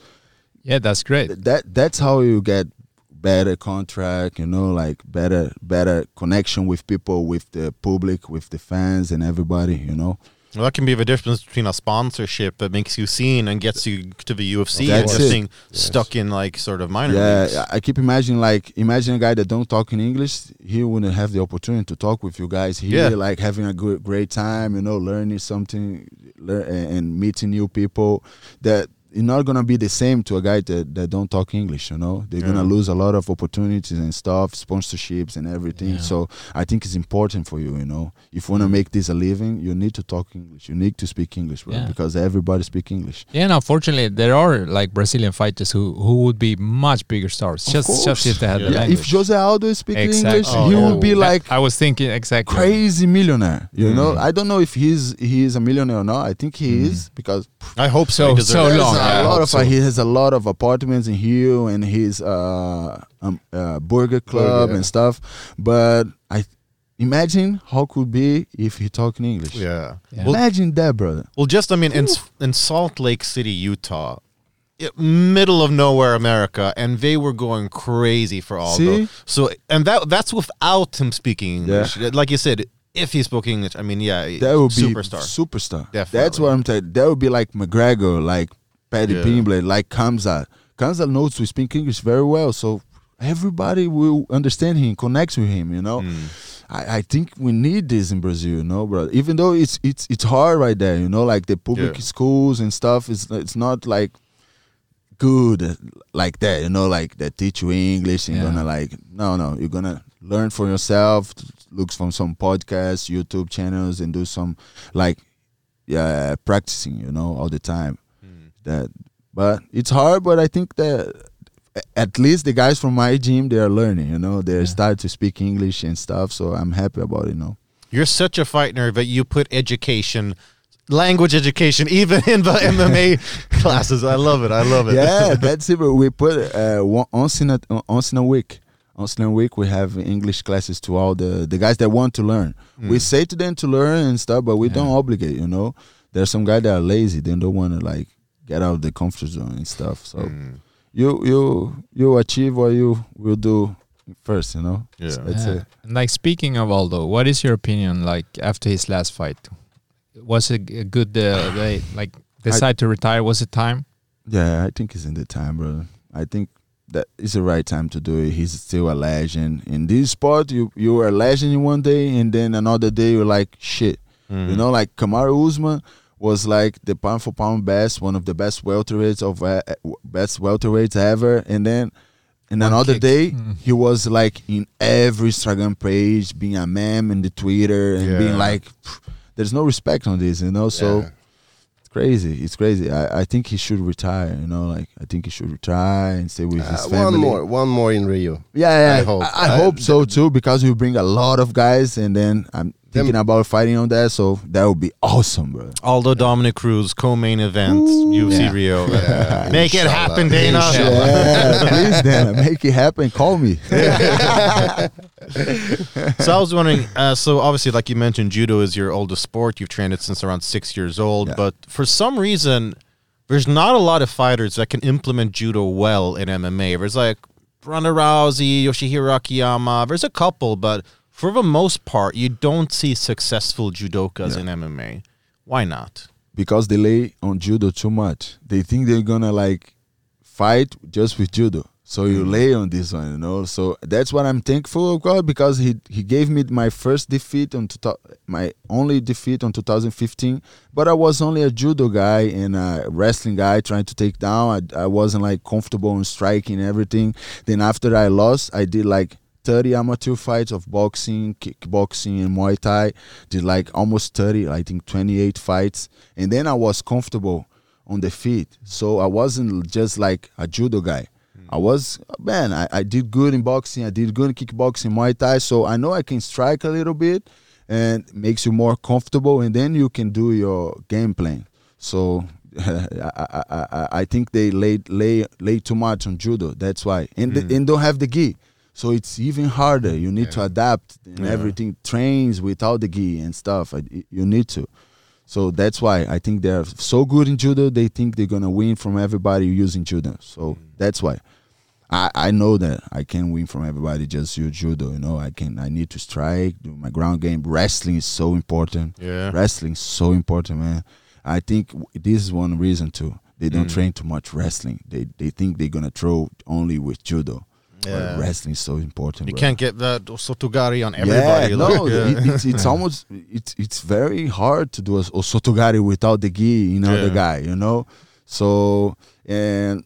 Yeah, that's great. that that's how you get better contract you know like better better connection with people with the public with the fans and everybody you know Well, that can be the difference between a sponsorship that makes you seen and gets you to the UFC and just it. being stuck in like sort of minor leagues. yeah i keep imagining like imagine a guy that don't talk in english he wouldn't have the opportunity to talk with you guys here Yeah. like having a good great time you know learning something lear- and meeting new people that you're not gonna be the same to a guy that, that don't talk English, you know. They're gonna lose a lot of opportunities and stuff, sponsorships and everything. Yeah. So I think it's important for you, you know. If you wanna make this a living, you need to talk English. You need to speak English, bro, Yeah. because everybody speak English. Yeah, and unfortunately, there are like Brazilian fighters who who would be much bigger stars. just just course. if they had the language. If Jose Aldo is speaking Exactly. English, Oh, he yeah. would be like I was thinking exactly. crazy millionaire. You know, Mm. I don't know if he's he is a millionaire or not. I think he is because I hope so. So- He so long, a lot of so. he has a lot of apartments in Hill and his uh, um, uh burger club yeah. and stuff. But I imagine how could be if he talking English. Yeah. Yeah. Well, Imagine that, brother. well, just I mean, in in Salt Lake City, Utah, i- middle of nowhere, America, and they were going crazy for Aldo. See? So, and that that's without him speaking Yeah. English. Like you said, if he spoke English, I mean, yeah, That would be superstar. Superstar. That's what I'm telling. That would be like McGregor, like Paddy Yeah. Pimblett, like Khamzat. Khamzat knows to speak English very well, so everybody will understand him, connects with him. You know. Mm. I, I think we need this in Brazil, you know, bro. Even though it's it's it's hard right there, you know, like the public Yeah. schools and stuff. It's it's not like good like that, you know, like that teach you English and Yeah. gonna like no no, you're gonna learn for yourself. Look from some podcasts, YouTube channels, and do some like yeah practicing, you know, all the time. That, but it's hard. But I think that at least the guys from my gym they are learning, you know, they're Yeah. starting to speak English and stuff. So I'm happy about it, you know. You're such a fighter that you put education, language education, even in the MMA classes. I love it. I love it. yeah, that's it. We put uh, once in a once in a week. Once Slam week, we have English classes to all the the guys that want to learn. We say to them to learn and stuff, but we don't obligate. You know, there's some guys that are lazy. They don't want to like get out of the comfort zone and stuff. So Mm. you you you achieve what you will do first. You know. Yeah. That's Yeah. it. And like speaking of Aldo, what is your opinion like after his last fight? Was it a good uh, they like decide to retire? Was it time? Yeah, I think it's in the time, brother. I think that it's the right time to do it. He's still a legend in this sport. You you were a legend in one day, and then another day you're like shit. Mm. You know, like Kamaru Usman was like the pound for pound best, one of the best welterweights of uh, best welterweights ever. And then, and One another kick. day, Mm. he was like in every Instagram page, being a meme in the Twitter, and Yeah. being like, "There's no respect on this," you know. So Yeah. it's crazy. It's crazy. I, I think he should retire. You know, like I think he should retire and stay with his Uh, family. one more, one more in Rio. Yeah, yeah. I hope. I, I I- hope so too because we bring a lot of guys, and then I'm thinking about fighting on that. So that would be awesome, bro. Aldo Dominick Cruz co-main event UFC Yeah. Rio. Yeah, Make it happen, Dana. Yeah, please, Dana, make it happen. Call me. so I was wondering. Uh, so obviously, like you mentioned, judo is your oldest sport. You've trained it since around six years old. Yeah. But for some reason, there's not a lot of fighters that can implement judo well in MMA. There's like Ronda Rousey, Yoshihiro Akiyama. There's a couple, but for the most part, you don't see successful judokas Yeah. in MMA. Why not? because they lay on judo too much. They think they're gonna like fight just with judo. So you mm. lay on this one, you know. So that's what I'm thankful of God because he he gave me my first defeat on two, my only defeat on 2015. But I was only a judo guy and a wrestling guy trying to take down. I, I wasn't like comfortable in striking and everything. Then after I lost, I did like 30 amateur fights of boxing, kickboxing, and Muay Thai. Did like almost 30, I think 28 fights. And then I was comfortable on the feet. So I wasn't just like a judo guy. Hmm. I was, man, I, I did good in boxing. I did good in kickboxing, Muay Thai. So I know I can strike a little bit and makes you more comfortable. And then you can do your game plan. So I, I, I, I think they lay, lay, lay too much on judo. That's why. And, the, and don't have the gi. So it's even harder. You need to adapt and everything trains without the gi and stuff. I- You need to. So that's why I think they're so good in judo. They think they're gonna win from everybody using judo. So mm. that's why I, I know that I can win from everybody just use judo. You know, I can. I need to strike, do my ground game. Wrestling is so important. Yeah. Wrestling is so important, man. I think w- this is one reason too. They don't mm. train too much wrestling. They they think they're gonna throw only with judo. Yeah. But wrestling is so important. You bro. can't get that Sotogari on everybody. Yeah, like, no, yeah. it, it's, it's almost it's it's very hard to do a, a sotogari without the gi, you know, the guy, you know. So and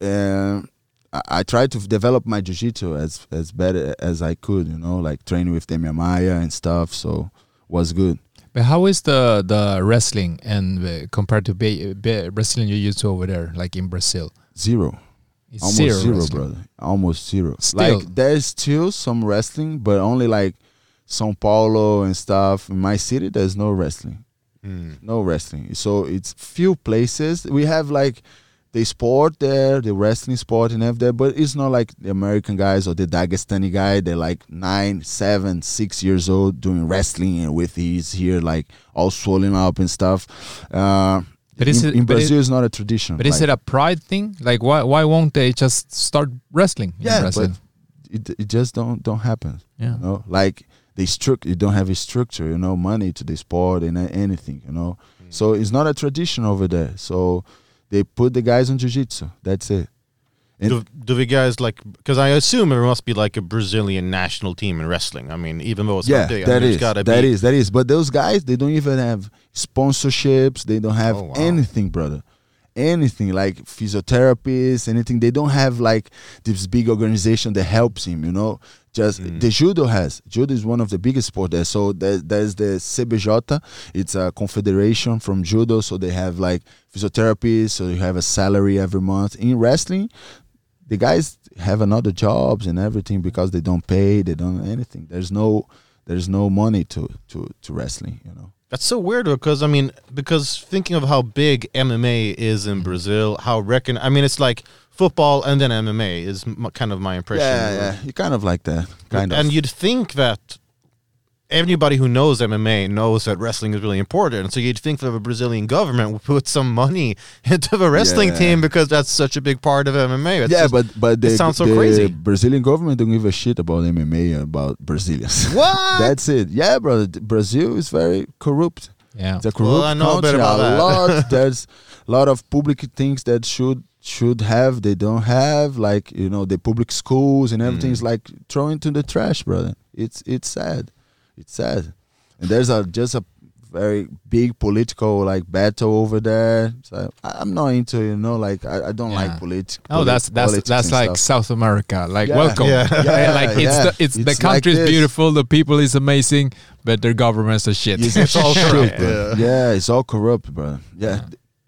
and I, I tried to develop my jiu-jitsu as as better as I could, you know, like training with Demian Maia and stuff. So was good. But how is the the wrestling and uh, compared to be, be Brazilian jiu-jitsu over there, like in Brazil? Zero. It's Almost zero, zero, brother. Almost zero. Still. Like there's still some wrestling, but only like São Paulo and stuff. In my city, there's no wrestling. No wrestling. So it's few places. We have like the sport there, the wrestling sport and have there, but it's not like the American guys or the Dagestani guy. They're like nine, seven, six years old doing wrestling and with his here like all swollen up and stuff. Uh, But is in, it- in but it- Brazil, it's not a tradition. But is it a pride thing? Like why why won't they just start wrestling in yeah, Brazil? but it, it just don't don't happen. Yeah. You know, like they struct you don't have a structure, you know, money to the sport and anything, you know. Mm. So it's not a tradition over there. So they put the guys on jiu-jitsu. That's it. Do, do the guys like? Because I assume there must be like a Brazilian national team in wrestling. I mean, even though it's yeah, not big, I mean, is that be, is that is. But those guys, they don't even have sponsorships. They don't have Oh, wow. anything, brother. Anything like physiotherapists, anything. They don't have like this big organization that helps him. You know, just Mm. the judo has judo is one of the biggest sport there. So there, there's the CBJ. It's a confederation from judo. So they have like physiotherapists. So you have a salary every month. In wrestling, the guys have another jobs and everything because they don't pay. They don't anything. There's no there's no money to to to wrestling. You know. That's so weird because I mean, because thinking of how big MMA is in Brazil, how reckon I mean, it's like football and then MMA is m- kind of my impression. Yeah, yeah. You kind of like that. Kind of. and you'd think that anybody who knows MMA knows that wrestling is really important. So you'd think that the Brazilian government would put some money into the wrestling Yeah. team because that's such a big part of MMA. It's yeah, just- but but the, sounds so the crazy. Brazilian government don't give a shit about MMA about Brazilians. What? That's it. Yeah, brother. Brazil is very corrupt. Yeah. It's a corrupt I know a country. about that. lot. There's a lot of public things that should should have they don't have. Like you know the public schools and everything Mm. is like thrown into the trash, brother. It's it's sad. It's sad. And there's a just a very big political like battle over there. So I, I'm not into you know like I, I don't Yeah. like politics. Oh, that's that's that's like South America. Like Yeah. welcome. Yeah. Yeah, like it's yeah. the it's, the It's like country is beautiful, the people is amazing, but their governments are shit. It's, all corrupt, bro. Yeah. it's all corrupt, bro. Yeah,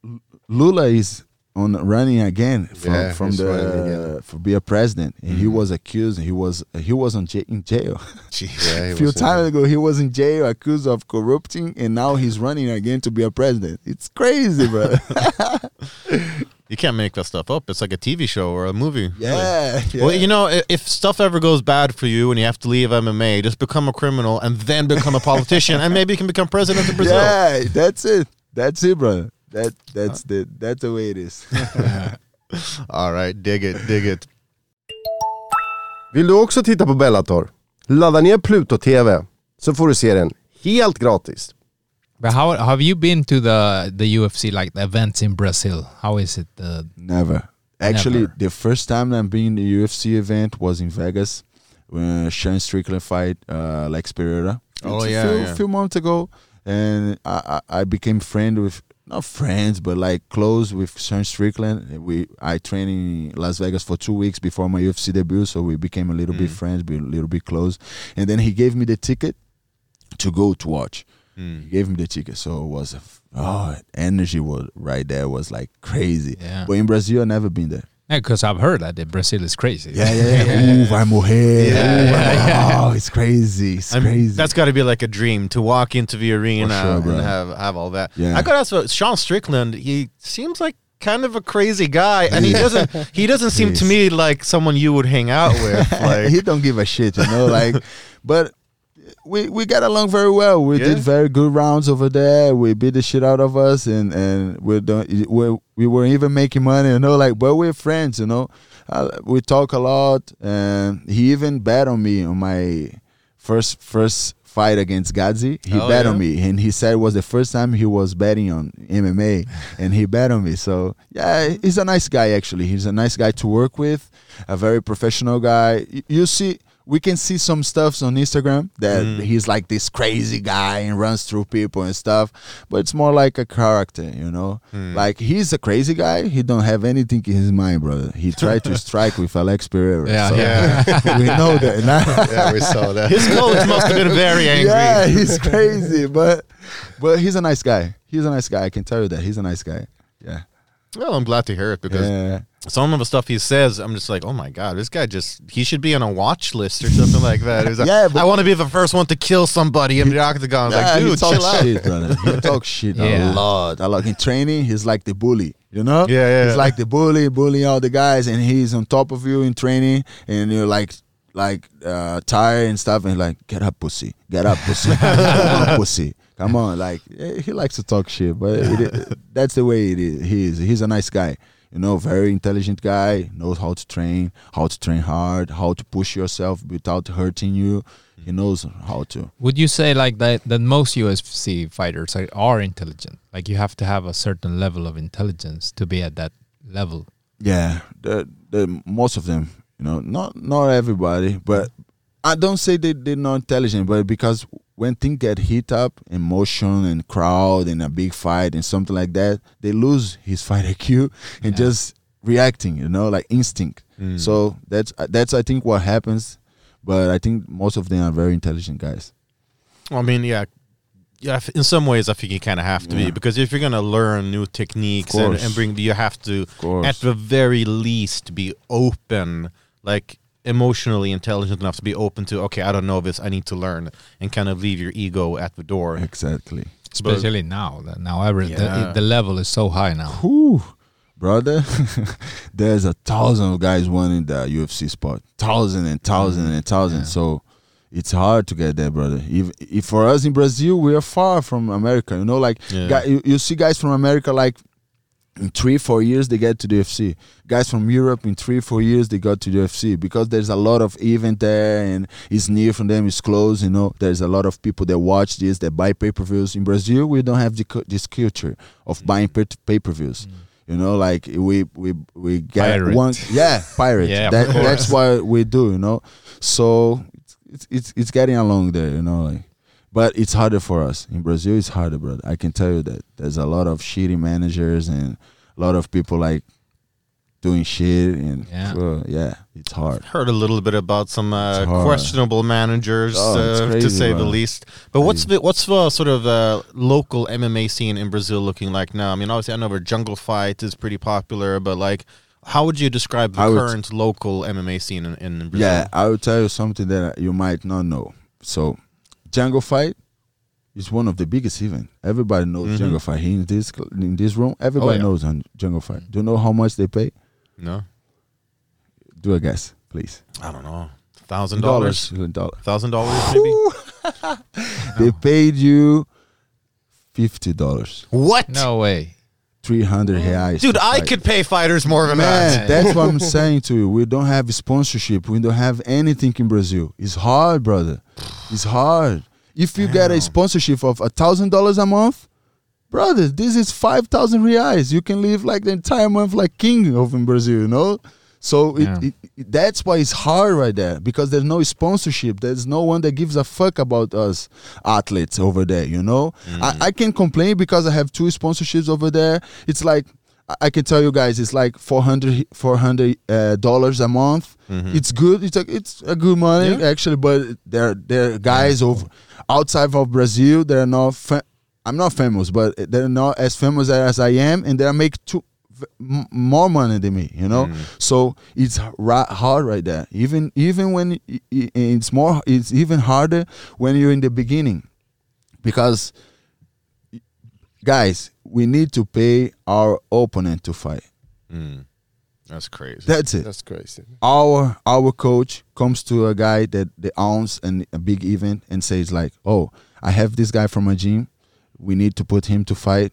L- Lula is on running again from, Yeah, from the running again. for be a president, and he was accused. He was he was on ja- in jail. Yeah, a few times ago, he was in jail accused of corrupting, and now he's running again to be a president. It's crazy, bro. You can't make that stuff up. It's like a TV show or a movie. yeah, yeah. Well, you know, i- if stuff ever goes bad for you and you have to leave MMA, just become a criminal and then become a politician, and maybe you can become president of Brazil. Yeah, that's it. That's it, bro. That that's the that's the way it is. All right, dig it, dig it. Vill du också titta på Bellator? Ladda ner Pluto TV så får du se den helt gratis. But how have you been to the the UFC like the events in Brazil? How is it? Uh, Never. Actually, Never. the first time I'm being the UFC event was in Vegas when Sean Strickland fight uh, Lex Pereira. Oh, It's a few, yeah. few months ago, and I, I I became friend with not friends but like close with Sean Strickland. We I trained in Las Vegas for two weeks before my UFC debut, so we became a little bit mm. friends, be a little bit close. And then he gave me the ticket to go to watch. He mm. gave me the ticket, so it was oh energy was right there was like crazy. Yeah. But in Brazil, I never been there. Because I've heard that the Brazil is crazy. Yeah, yeah, yeah. Ooh, vai morrer. Ooh, vai- Oh, it's crazy. It's I mean, crazy. That's got to be like a dream to walk into the arena sure, bro. and have have all that. Yeah. I got to ask about Sean Strickland. He seems like kind of a crazy guy, and he doesn't he doesn't seem to me like someone you would hang out with. he don't give a shit, you know. Like, but we we got along very well. We Yeah? did very good rounds over there. We beat the shit out of us, and and we don't we we were even making money, you know. Like, but we're friends, you know. Uh, we talk a lot, and he even bet on me on my first first fight against Gadzhi. He Oh, bet yeah? on me, and he said it was the first time he was betting on MMA, and he bet on me. So yeah, he's a nice guy. Actually, he's a nice guy to work with, a very professional guy. You see. We can see some stuffs on Instagram that Mm. he's like this crazy guy and runs through people and stuff, but it's more like a character, you know. Mm. Like he's a crazy guy. He don't have anything in his mind, brother. He tried to strike with Alex Pereira. Yeah, so yeah. we know that. Yeah, we saw that. his coach must have been very angry. Yeah, he's crazy, but but he's a nice guy. He's a nice guy. I can tell you that he's a nice guy. Yeah, Well, I'm glad to hear it because yeah. some of the stuff he says, I'm just like, oh my god, this guy just he should be on a watch list or something like that. Like, Yeah, I want to be the first one to kill somebody in the octagon. Yeah, like, dude, chill out. shit, brother. He talks shit Yeah. a lot. A lot. In training, he's like the bully. You know? Yeah, yeah, He's like the bully, bullying all the guys, and he's on top of you in training, and you're like, like uh, tired and stuff, and like, get up, pussy, get up, pussy, on, pussy, come on. Like eh, he likes to talk shit, but it, that's the way it is. He is. He's a nice guy. You know, very intelligent guy. Knows how to train, how to train hard, how to push yourself without hurting you. He knows how to. Would you say like that that most UFC fighters are, are intelligent? Like you have to have a certain level of intelligence to be at that level. Yeah, the the most of them, you know, not not everybody, but I don't say they they're not intelligent, but because when things get hit up, emotion and crowd and a big fight and something like that, they lose his fight IQ and Yeah. just reacting, you know, like instinct. Mm. So that's that's I think what happens, but I think most of them are very intelligent guys. I mean, yeah, yeah. In some ways, I think you kind of have to Yeah. be because if you're gonna learn new techniques and, and bring, you have to at the very least be open, like emotionally intelligent enough to be open to. Okay, I don't know this. I need to learn, and kind of leave your ego at the door. Exactly. Especially now. That now every Yeah. the, the level is so high now. Whew, brother, there's a thousand of guys wanting the UFC spot, thousand and thousand mm. and thousand. Yeah. So it's hard to get there, brother. If, if for us in Brazil, we are far from America. You know, like Yeah. guy, you, you see guys from America like. In three, four years, they get to the UFC. Guys from Europe, in three, four years, they got to the UFC because there's a lot of event there and it's near from them, it's close. You know, there's a lot of people that watch this, that buy pay per views. In Brazil, we don't have the, this culture of mm. buying pay per views. Mm. You know, like we we we get Pirate. one, yeah, pirate. Yeah, that, that's what we do. You know, so it's, it's it's getting along there. You know, like but it's harder for us in Brazil. It's harder, brother. I can tell you that there's a lot of shitty managers and a lot of people like doing shit and Yeah. uh, yeah, it's hard. Heard a little bit about some uh, questionable managers, Oh, it's uh, to crazy, say the least. But what's the, what's the sort of uh, local MMA scene in Brazil looking like now? I mean, obviously, I know where Jungle Fight is pretty popular, but like, how would you describe the would- current local MMA scene in, in Brazil? Yeah, I will tell you something that you might not know. So, Jungle Fight is one of the biggest event. Everybody knows Mhm. Jungle Fight. Here in this in this room, everybody yeah. knows on Jungle Fight. Do you know how much they pay? No, Do a guess, please. I don't know. Thousand dollars, Dollar. thousand dollars, maybe. They paid you fifty dollars, What? No way. three hundred reais. Dude, I fight. could pay fighters more than Man, that. that's what I'm saying to you. We don't have sponsorship. We don't have anything in Brazil. It's hard, brother. It's hard. If you get a sponsorship of a thousand dollars a month, brother, this is five thousand reais. You can live like the entire month like king of in Brazil, you know. So Yeah. it, it- that's why it's hard right there because there's no sponsorship. There's no one that gives a fuck about us athletes over there. You know, mm. I, I can complain because I have two sponsorships over there. It's like I- can tell you guys, it's like 400 400 uh, dollars a month. It's good. It's a it's a good money Yeah. actually, but there there are guys over outside of Brazil. They're not. Fa- I'm not famous, but they're not as famous as I am, and they make two m- more money than me. You know, so it's ra- hard right there. Even even when it's more, it's even harder when you're in the beginning, because guys, we need to pay our opponent to fight. Mm. That's crazy. That's it. That's crazy. our our coach comes to a guy that that owns an, a big event and says like, "Oh, I have this guy from my gym. We need to put him to fight.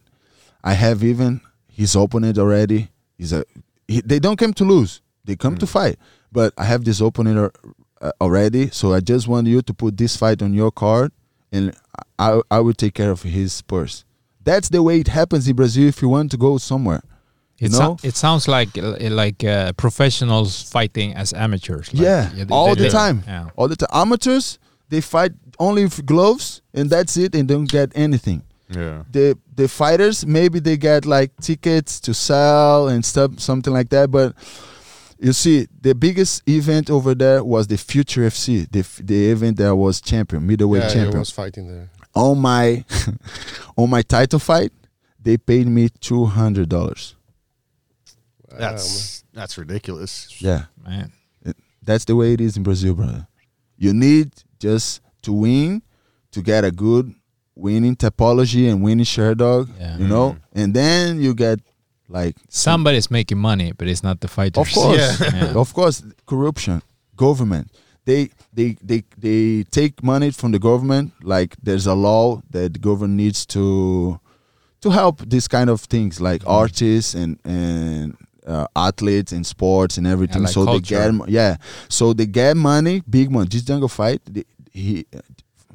I have even his opponent already. He's a he, they don't come to lose. They come to fight. But I have this opponent al- uh, already. So I just want you to put this fight on your card, and I I will take care of his purse. That's the way it happens in Brazil. If you want to go somewhere, you It, know. it sounds like uh, like uh, professionals fighting as amateurs. Like, yeah, they- all they the learn. time. Yeah. All the time. Amateurs, they fight only with gloves and that's it and don't get anything. Yeah. The the fighters maybe they get like tickets to sell and stuff something like that, but you see, the biggest event over there was the Future FC, the f- the event that was champion, middleweight Yeah, he champion. was fighting there. On my on my title fight, they paid me two hundred dollars. That's that's ridiculous. Yeah. Man. That's the way it is in Brazil, brother. You need just to win to get a good winning Tapology and winning Sherdog, Yeah. you know, mm-hmm. and then you get like Somebody's making money, but it's not the fighters. of course, Yeah. Yeah. of course, corruption, government. They they they they take money from the government. Like there's a law that the government needs to to help this kind of things, like Mm-hmm. artists and and uh, athletes and sports and everything. like so culture. they get yeah, so they get money, big money. This jungle fight, they, he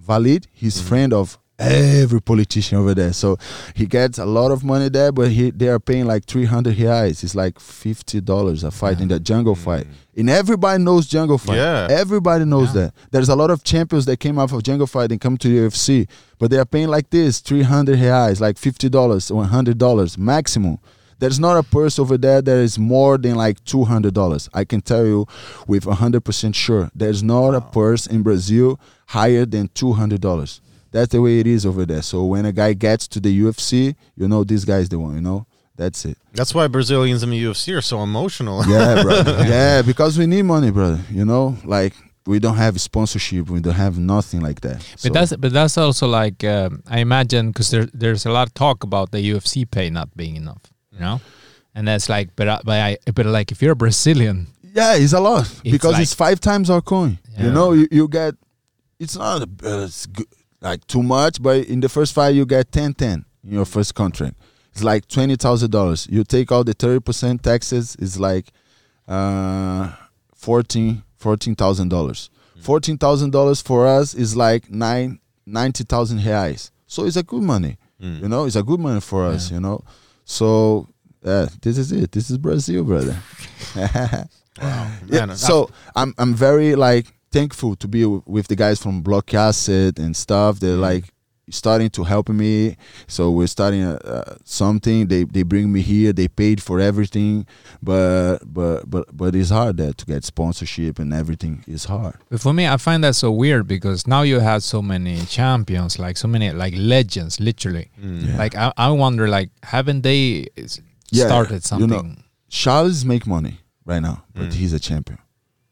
Wallid, he's Mm-hmm. friend of every politician over there. So he gets a lot of money there, but he they are paying like three hundred reais. It's like fifty dollars a fight in the jungle mm. fight. And everybody knows jungle fight. Yeah. Everybody knows Yeah. that. There's a lot of champions that came out of jungle fight and come to the UFC, but they are paying like this, three hundred reais, like fifty dollars, one hundred dollars maximum. There's not a purse over there that is more than like two hundred dollars. I can tell you with hundred percent sure. There's not a purse in Brazil higher than two hundred dollars. That's the way it is over there. So when a guy gets to the UFC, you know this guy's the one. You know that's it. That's why Brazilians in the UFC are so emotional. Yeah, brother. yeah, because we need money, brother. You know, like we don't have sponsorship. We don't have nothing like that. So- But that's but that's also like um, I imagine because there there's a lot of talk about the UFC pay not being enough, you know, and that's like but I, but I but like if you're a Brazilian, Yeah, it's a lot because like- it's five times our coin. You know, you, you get it's not uh, it's good, like too much, but in the first five you get 10 10 in your first contract. It's like twenty thousand dollars. You take out the thirty percent taxes. It's like uh, fourteen fourteen thousand dollars. Fourteen thousand dollars for us is like nine ninety thousand reais. So it's a good money. You know, it's a good money for us. You know, so uh, this is it. This is Brazil, brother. Man, Yeah, so I'm I'm very like thankful to be w- with the guys from Blockasset and stuff. They're like starting to help me. So we're starting uh, uh, something. They they bring me here. They paid for everything, but but but but it's hard there to get sponsorship and everything. It's hard. But for me, I find that so weird because now you have so many champions, like so many like legends, literally. Yeah. Like I, I wonder, like haven't they s- Yeah, started you know. Charles make money right now, but he's a champion.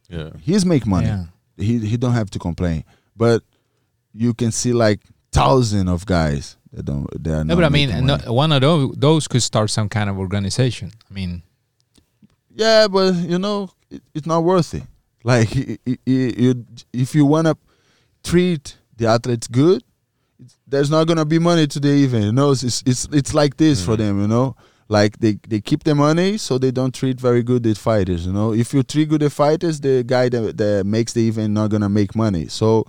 Yeah. He's make money. Yeah. He he don't have to complain. But you can see like thousand of guys that don't. They are No, not but I mean, no, one of those, those could start some kind of organization. I mean, Yeah, but you know, it, it's not worth it. Like if you wanna treat the athletes good, it's, there's not gonna be money to the event. You know, it's it's it's like this for mm-hmm. them. You know, like they they keep the money so they don't treat very good the fighters. You know, if you treat good the fighters, the guy that that makes the event not gonna make money. So.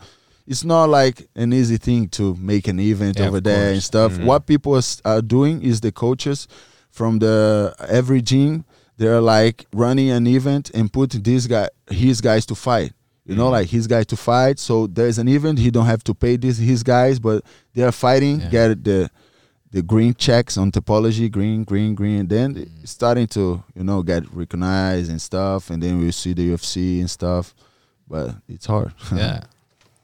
It's not like an easy thing to make an event Yeah, over there and stuff. Mm-hmm. What people are doing is the coaches from the every gym they're like running an event and putting this guy his guys to fight you know mm-hmm. like his guys to fight so there's an event he don't have to pay this his guys but they're fighting Yeah. get the the green checks on Tapology green green green then mm. it's starting to you know get recognized and stuff and then we see the ufc and stuff but it's hard yeah.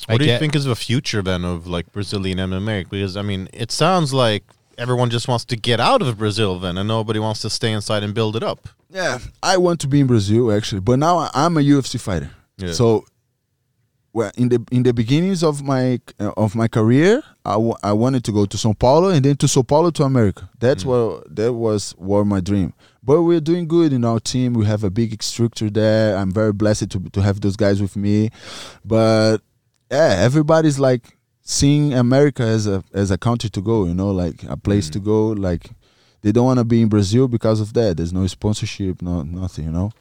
What do you think is the future then of like Brazilian MMA? Because I mean, it sounds like everyone just wants to get out of Brazil then, and nobody wants to stay inside and build it up. Yeah, I want to be in Brazil actually, but now I- I'm a UFC fighter. Yeah. So, well, in the in the beginnings of my uh, of my career, I, I wanted to go to São Paulo and then to São Paulo to America. That's what that was what my dream. But we're doing good in our team. We have a big structure there. I'm very blessed to to have those guys with me. But yeah, everybody's like seeing America as a as a country to go. You know, like a place to go. Like they don't want to be in Brazil because of that. There's no sponsorship, no nothing. You know.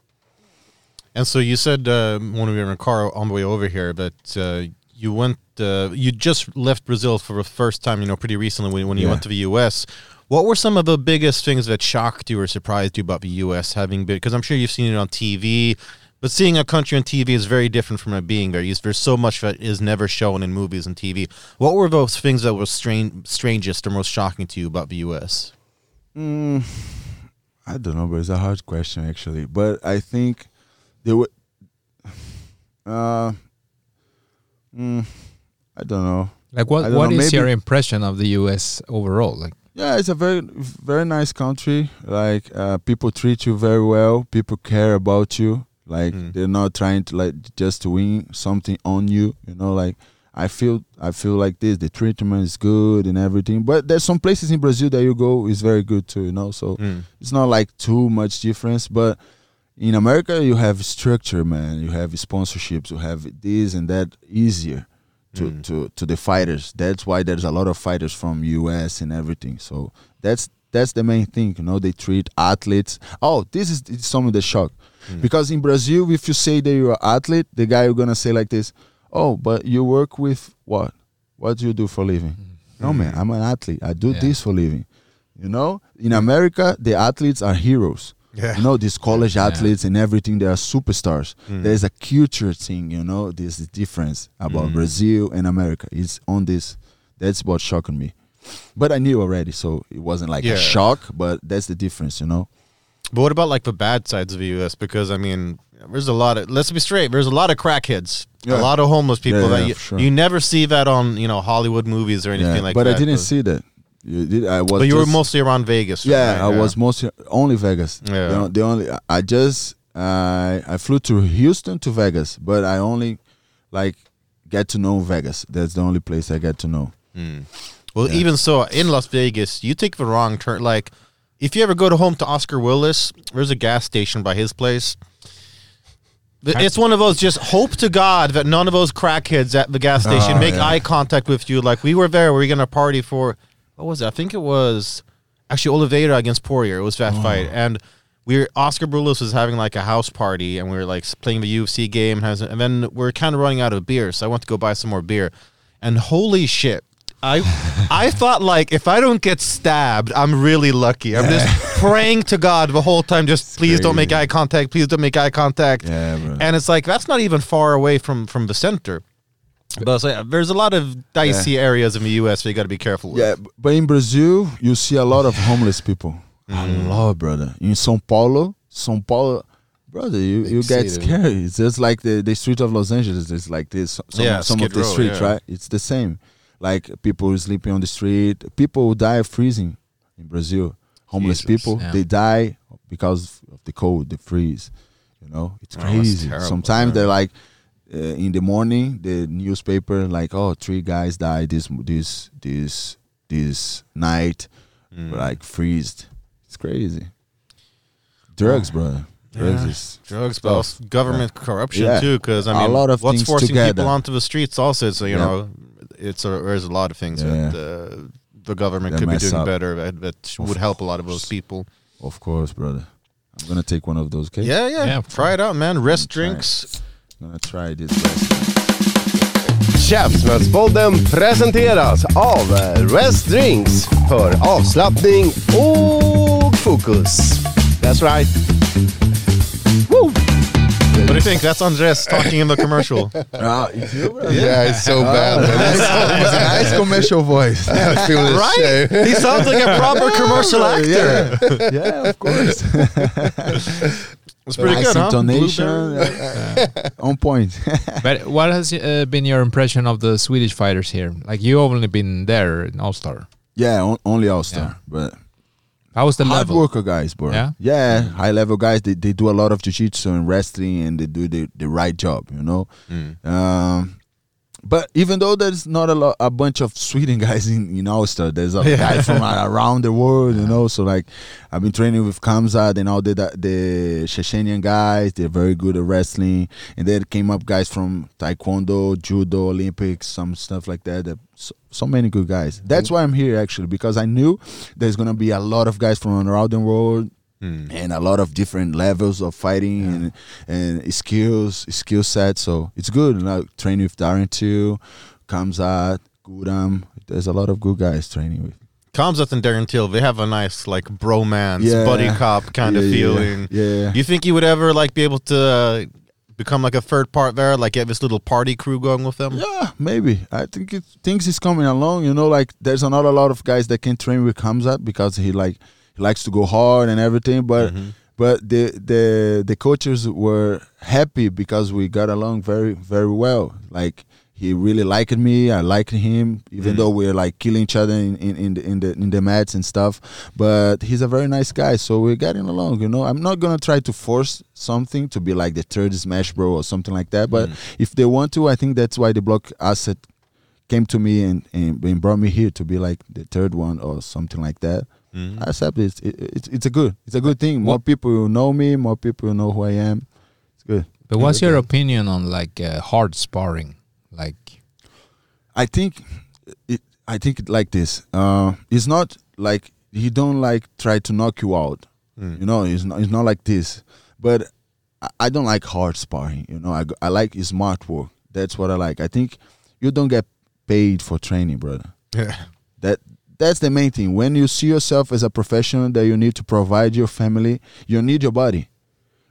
And so you said uh, when we were in the car on the way over here that uh, you went, uh, you just left Brazil for the first time, you know, pretty recently when, when you Yeah. went to the U.S. What were some of the biggest things that shocked you or surprised you about the U.S. having been? Because I'm sure you've seen it on TV, but seeing a country on TV is very different from it being there. There's so much that is never shown in movies and TV. What were those things that were strange, strangest or most shocking to you about the U.S.? Mm, I don't know, but it's a hard question actually. But I think they were. Uh, mm, I don't know. Like what? What know, is your impression of the U.S. overall? Like, Yeah, it's a very very nice country. Like uh, people treat you very well. People care about you. Like Mm. they're not trying to like just to win something on you. You know, like I feel I feel like this. The treatment is good and everything. But there's some places in Brazil that you go is very good too. You know, so Mm. it's not like too much difference. But in America, you have structure, man. You have sponsorships. You have this and that easier to Mm. to to the fighters. That's why there's a lot of fighters from US and everything. So that's that's the main thing. You know, they treat athletes. Oh, this is it's some of the shock. Mm. Because in Brazil, if you say that you're an athlete, the guy you're gonna say like this, "Oh, but you work with what? What do you do for a living?" No, man, I'm an athlete. I do Yeah. this for a living. You know, in America, the athletes are heroes. Yeah. You know, these college Yeah. athletes and everything, they are superstars. Mm. There's a culture thing, you know, there's the difference about Mm. Brazil and America. It's on this. That's what shocked me. But I knew already, so it wasn't like Yeah. a shock, but that's the difference, you know. But what about like the bad sides of the U.S.? Because I mean, there's a lot of let's be straight. There's a lot of crackheads, a lot of homeless people Yeah, that yeah, you, sure. you never see that on you know Hollywood movies or anything Yeah, like but that. But I didn't see that. You I was But you were mostly around Vegas. Yeah, right? I was mostly only Vegas. Yeah. The, the only I just I I flew to Houston to Vegas, but I only like get to know Vegas. That's the only place I get to know. Mm. Well, even so, in Las Vegas, you take the wrong turn. Like, if you ever go to home to Oscar Willis, there's a gas station by his place. It's one of those just hope to God that none of those crackheads at the gas station Oh, make yeah. eye contact with you. Like we were there, we were gonna party for what was it? I think it was actually Oliveira against Poirier. It was that Oh. fight, and we were Oscar Willis was having like a house party, and we were like playing the UFC game, has, and then we're kind of running out of beer, so I went to go buy some more beer, and holy shit, I I thought like if I don't get stabbed, I'm really lucky. I'm just praying to God the whole time. Just please don't make eye contact. Please don't make eye contact. Yeah. And it's like that's not even far away from from the center. But it's like, there's a lot of dicey areas in the U.S. that you got to be careful with. Yeah, but in Brazil, you see a lot of homeless people. Mm. A lot, brother. In São Paulo, São Paulo, brother, you, you get scared. It's just like the, the street of Los Angeles. It's like this. Some, Yeah, some of the Row, streets, yeah. right? It's the same. Like people sleeping on the street. People die of freezing in Brazil. Homeless Jesus. people, Yeah. they die because of the cold, the freeze. You know, it's Oh, crazy. Sometimes yeah. they're like, uh, in the morning, the newspaper like, oh, three guys died this this this this night, Mm. like freezed. It's crazy. Drugs, brother. Drugs Yeah. is Drugs, but also government corruption Yeah. too. Because i mean, a lot of what's things forcing together. people onto the streets also? So you Yeah. know, it's a, there's a lot of things Yeah. that uh, the government They could be doing up. better that, that would help a lot of those people. of course, brother. I'm gonna take one of those. Okay. Yeah, yeah, Yeah, Try it out, man. Rest Try it. drinks. I'm gonna try this. Rest. Käftsmällspodden presenteras av Rest Drinks för avslappning och fokus. That's right. Woo! What do you think? That's Andres talking in the commercial. Ah, it's you, brother. Yeah, it's so bad. man. It's so It's a nice commercial voice. I feel Right? ashamed. he sounds like a proper commercial actor. yeah, yeah, of course. It's pretty nice good, huh? intonation. Blueberry. On point. But what has uh, been your impression of the Swedish fighters here? Like you only been there in All Star. yeah, on, only All Star, Yeah. but How was the hard level? worker guys, bro. Yeah? yeah, high level guys. They they do a lot of jiu-jitsu and wrestling, and they do the the right job. You know. Um, but even though there's not a lot, a bunch of Sweden guys in in Ulster, there's a guy from around the world, you know. So like, I've been training with Khamzat and all the the Chechenian guys. They're very good at wrestling, and then came up guys from Taekwondo, Judo, Olympics, some stuff like that. that so, so many good guys. That's why I'm here actually because I knew there's gonna be a lot of guys from around the world and a lot of different levels of fighting and and skills skill set. So it's good. Like training with Darren too. Khamzat Gudam. There's a lot of good guys training with. Khamzat and Darren Till, they have a nice like bromance, Yeah. buddy cop kind of Yeah, yeah, feeling. yeah. You think you would ever like be able to uh, become like a third part there, like get this little party crew going with them? yeah maybe. I think it, things is coming along. You know like there's not a lot of guys that can train with Khamzat because he like he likes to go hard and everything but mm-hmm. but the the the coaches were happy because we got along very very well. Like he really liked me. I liked him even mm-hmm. though we're like killing each other in, in, in the in the in the mats and stuff. But he's a very nice guy so we're getting along you know. I'm not gonna try to force something to be like the third smash bro or something like that but mm-hmm. if they want to i think that's why the block asset came to me and, and, and brought me here to be like the third one or something like that. I accept it. It's, it, it's it's a good it's a good thing. More people will know me. More people will know who I am. It's good. But what's your opinion on like uh, hard sparring? Like I think it. I think it like this. Uh, it's not like he don't like try to knock you out. You know, it's not. It's not like this. But I, I don't like hard sparring. You know, I I like smart work. That's what I like. I think you don't get paid for training, brother. Yeah. that that's the main thing. When you see yourself as a professional that you need to provide your family you need your body.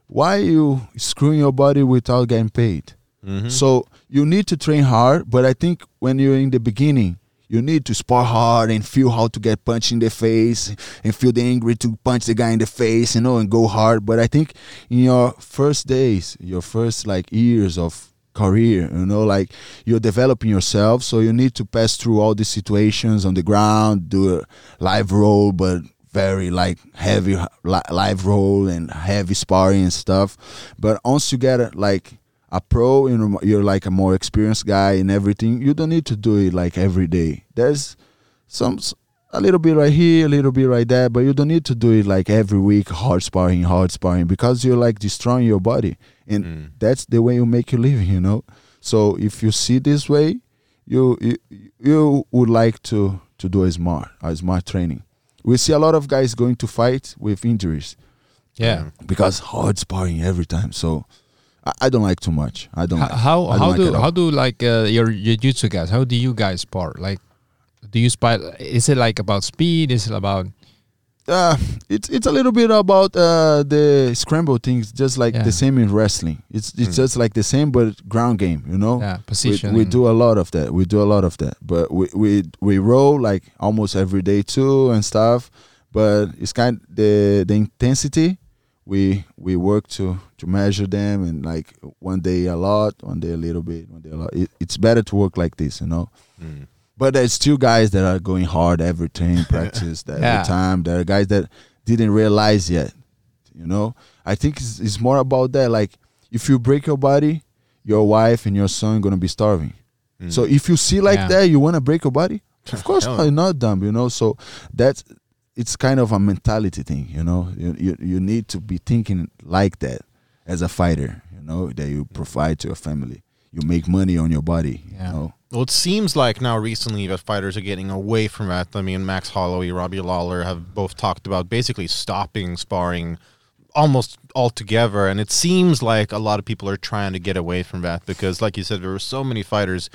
Why are you screwing your body without getting paid? Mm-hmm. So you need to train hard but i think when you're in the beginning you need to spar hard and feel how to get punched in the face and feel the angry to punch the guy in the face you know and go hard. But i think in your first days your first like years of career you know like you're developing yourself so you need to pass through all these situations on the ground do a live roll but very like heavy li- live roll and heavy sparring and stuff. But once you get like a pro know you're like a more experienced guy and everything you don't need to do it like every day. There's some a little bit right here a little bit right there but you don't need to do it like every week hard sparring hard sparring because you're like destroying your body and that's the way you make your living you know so if you see this way you you, you would like to to do a smart a smart training we see a lot of guys going to fight with injuries yeah. because hard sparring every time so i, I don't like too much i don't How like, how, don't how like do how do like uh, your jiu-jitsu guys? How do you guys spar? Like do you spy? Is it like about speed? Is it about uh, it's it's a little bit about uh, the scramble things, just like Yeah. the same in wrestling. It's it's just like the same, but ground game. You know, yeah we, position? we do a lot of that. We do a lot of that, but we we we roll like almost every day too and stuff. But it's kind the the intensity. We we work to to measure them and like one day a lot, one day a little bit, one day a lot. It, it's better to work like this, you know. But there's still guys that are going hard every training practice, that Yeah. every time. There are guys that didn't realize yet. You know, I think it's, it's more about that. Like, if you break your body, your wife and your son gonna be starving. Mm. So if you see like Yeah. that, you wanna break your body? Of course not. You're not dumb. You know. So that's it's kind of a mentality thing. You know, you you, you need to be thinking like that as a fighter. You know that you provide to your family. You make money on your body. Yeah. You know. Well, it seems like now recently that fighters are getting away from that. I mean, Max Holloway, Robbie Lawler have both talked about basically stopping sparring almost altogether. And it seems like a lot of people are trying to get away from that because, like you said, there were so many fighters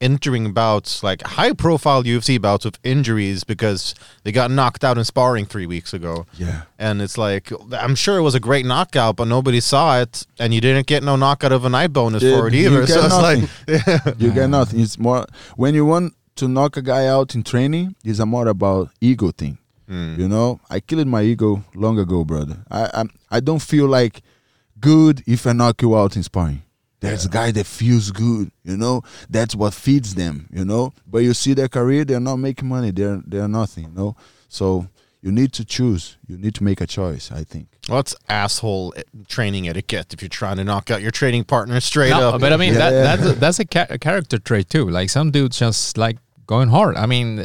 entering bouts, like high profile UFC bouts with injuries because they got knocked out in sparring three weeks ago. Yeah. And it's like, I'm sure it was a great knockout, but nobody saw it. And you didn't get no knockout of a night bonus Yeah, for it you either. So it's like, nothing. you get nothing. It's more when you want to knock a guy out in training. It's a more about ego thing. Hmm. You know, I killed my ego long ago, brother. I I'm, I don't feel like good if I knock you out in sparring. There's a guy that feels good, you know. That's what feeds them, you know. But you see their career, they're not making money. They're they're nothing, you know. So you need to choose. You need to make a choice. I think. What's asshole e- training etiquette if you're trying to knock out your training partner straight No, up? but I mean Yeah. that that's a, that's a, ca- a character trait too. Like some dudes just like going hard. I mean,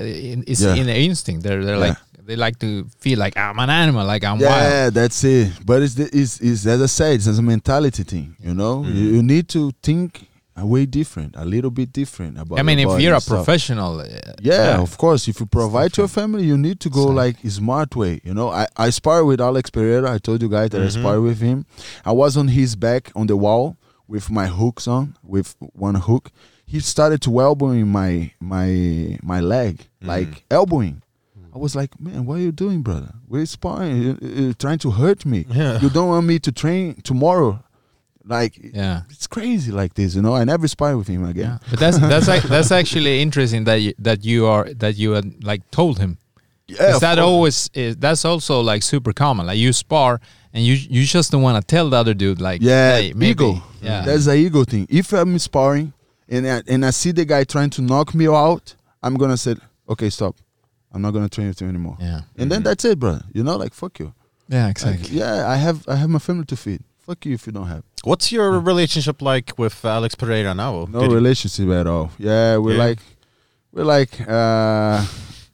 it's Yeah. in their instinct. They're they're like they like to feel like I'm an animal, like I'm yeah, wild. that's it. But it's, the, it's, it's as I said, it's a mentality thing. You know, Mm. you, you need to think a way different, a little bit different about. I mean, if you're a stuff. professional, uh, Yeah, of course. If you provide to your family, you need to go like a smart way. You know, I, I spar with Alex Pereira. I told you guys that I spar with him. I was on his back on the wall with my hooks on, with one hook. He started to elbowing my my my leg, like elbowing. I was like, man, what are you doing, brother? We're sparring. You, you're trying to hurt me. Yeah. You don't want me to train tomorrow. Like, yeah. it's crazy like this, you know. I never spar with him again. Yeah, but that's that's ac- that's actually interesting that you, that you are that you had like told him. Yeah, Is that always is that's also like super common. Like you spar and you you just don't want to tell the other dude like Yeah, hey, maybe. ego. Yeah, That's a ego thing. If I'm sparring and I, and I see the guy trying to knock me out, I'm gonna say, okay, stop. I'm not gonna train with you anymore. yeah, And then that's it, bro. You know, like fuck you. yeah, Like, exactly. yeah, I have I have my family to feed. Fuck you if you don't have. What's your relationship like with Alex Pereira now? No Did you- relationship at all. Yeah, we're Yeah. like we're like uh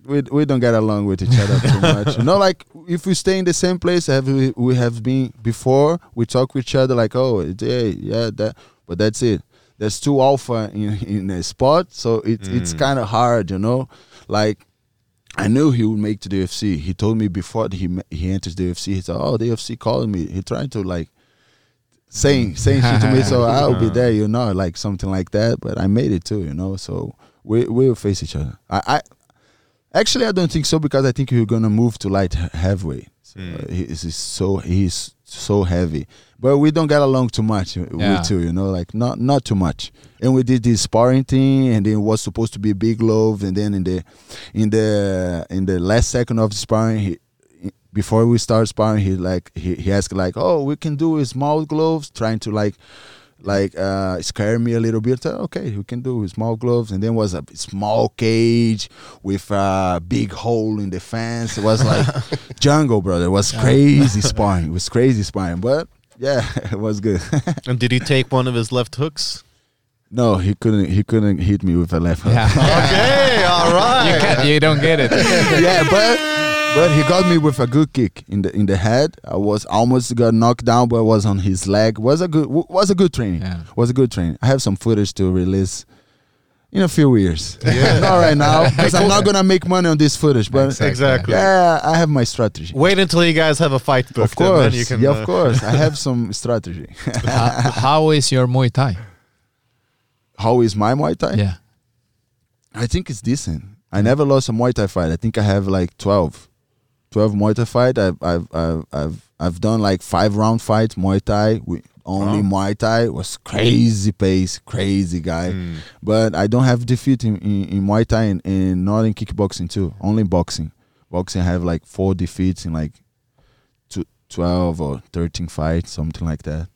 we we don't get along with each other too much. You know, like if we stay in the same place have we, we have been before, we talk with each other like, oh, yeah, yeah, that, but that's it. There's two alpha in in a spot, so it's it's kind of hard, you know. Like I knew he would make to the UFC. He told me before he he enters the UFC. He said, "Oh, the UFC calling me." He tried to like saying saying shit to me, so I'll be there, you know, like something like that. But I made it too, you know. So we we'll face each other. I, I actually I don't think so because I think you're gonna move to light he- heavyweight. So, uh, he is he's so he's so heavy, but we don't get along too much. uh, Yeah. We two, you know, like not not too much. And we did this sparring thing, and then it was supposed to be big gloves, and then in the in the in the last second of the sparring, he before we start sparring, he like he, he asked like, "Oh, we can do small gloves," trying to like like uh scare me a little bit. So, okay, we can do with small gloves, and then was a small cage with a big hole in the fence. It was like jungle, brother. It was crazy sparring. It was crazy sparring, but yeah, it was good. And did he take one of his left hooks? no, he couldn't. He couldn't hit me with a left hook. Yeah, Okay, all right. you can you don't get it. yeah, but but he got me with a good kick in the in the head. I was almost got knocked down, but was on his leg. Was a good w- was a good training. Yeah. Was a good training. I have some footage to release in a few years. not right now because I'm not gonna make money on this footage. But Exactly. yeah, I have my strategy. Wait until you guys have a fight booked. Of course, then you can, yeah, uh, of course. I have some strategy. Uh, how is your Muay Thai? How is my Muay Thai? Yeah, I think it's decent. I never lost a Muay Thai fight. I think I have like 12. 12 Muay Thai fight. I've I've I've I've, I've done like five round fights Muay Thai. We, only Muay Thai It was crazy pace, crazy guy. Hmm. But I don't have defeat in, in, in Muay Thai and, and not in kickboxing too. Only boxing. Boxing I have like four defeats in like two, 12 or 13 fights, something like that.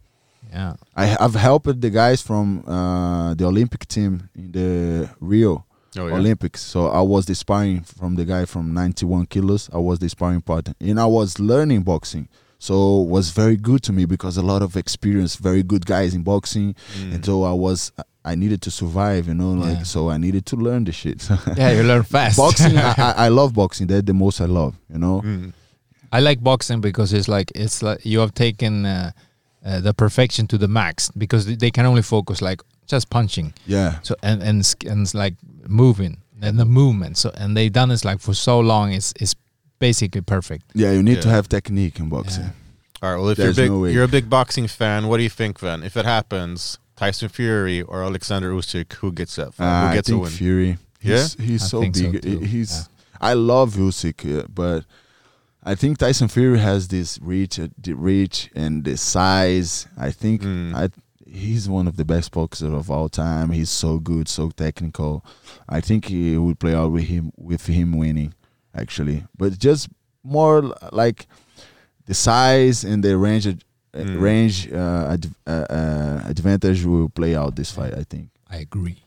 Yeah. I, I've helped the guys from uh, the Olympic team in the Rio Oh, yeah. Olympics. So I was the sparring from the guy from 91 kilos. I was the sparring partner, and I was learning boxing. So it was very good to me because a lot of experience, very good guys in boxing, and so I was I needed to survive, you know, like Yeah. so I needed to learn the shit. Yeah, you learn fast. boxing, I, I, I love boxing. That's the most I love, you know. I like boxing because it's like it's like you have taken uh, uh, the perfection to the max because they can only focus like just punching. Yeah, So and and sk- and like moving and the movement. So and they done this like for so long. It's it's basically perfect. yeah. You need to have technique in boxing. Yeah. All right. Well, if There's you're big, no you're a big boxing fan. What do you think then? If it happens, Tyson Fury or Alexander Usyk, who gets that? Uh, who I gets a think win? Fury. He's, he's I so think so big. too. he's. I love Usyk, but I think Tyson Fury has this reach, uh, the reach and the size. I think Mm. I he's one of the best boxers of all time. He's so good, so technical. I think he would play out with him with him winning, actually. But just more like the size and the range uh, Mm. range uh, ad, uh, uh, advantage will play out this fight. I think. I agree.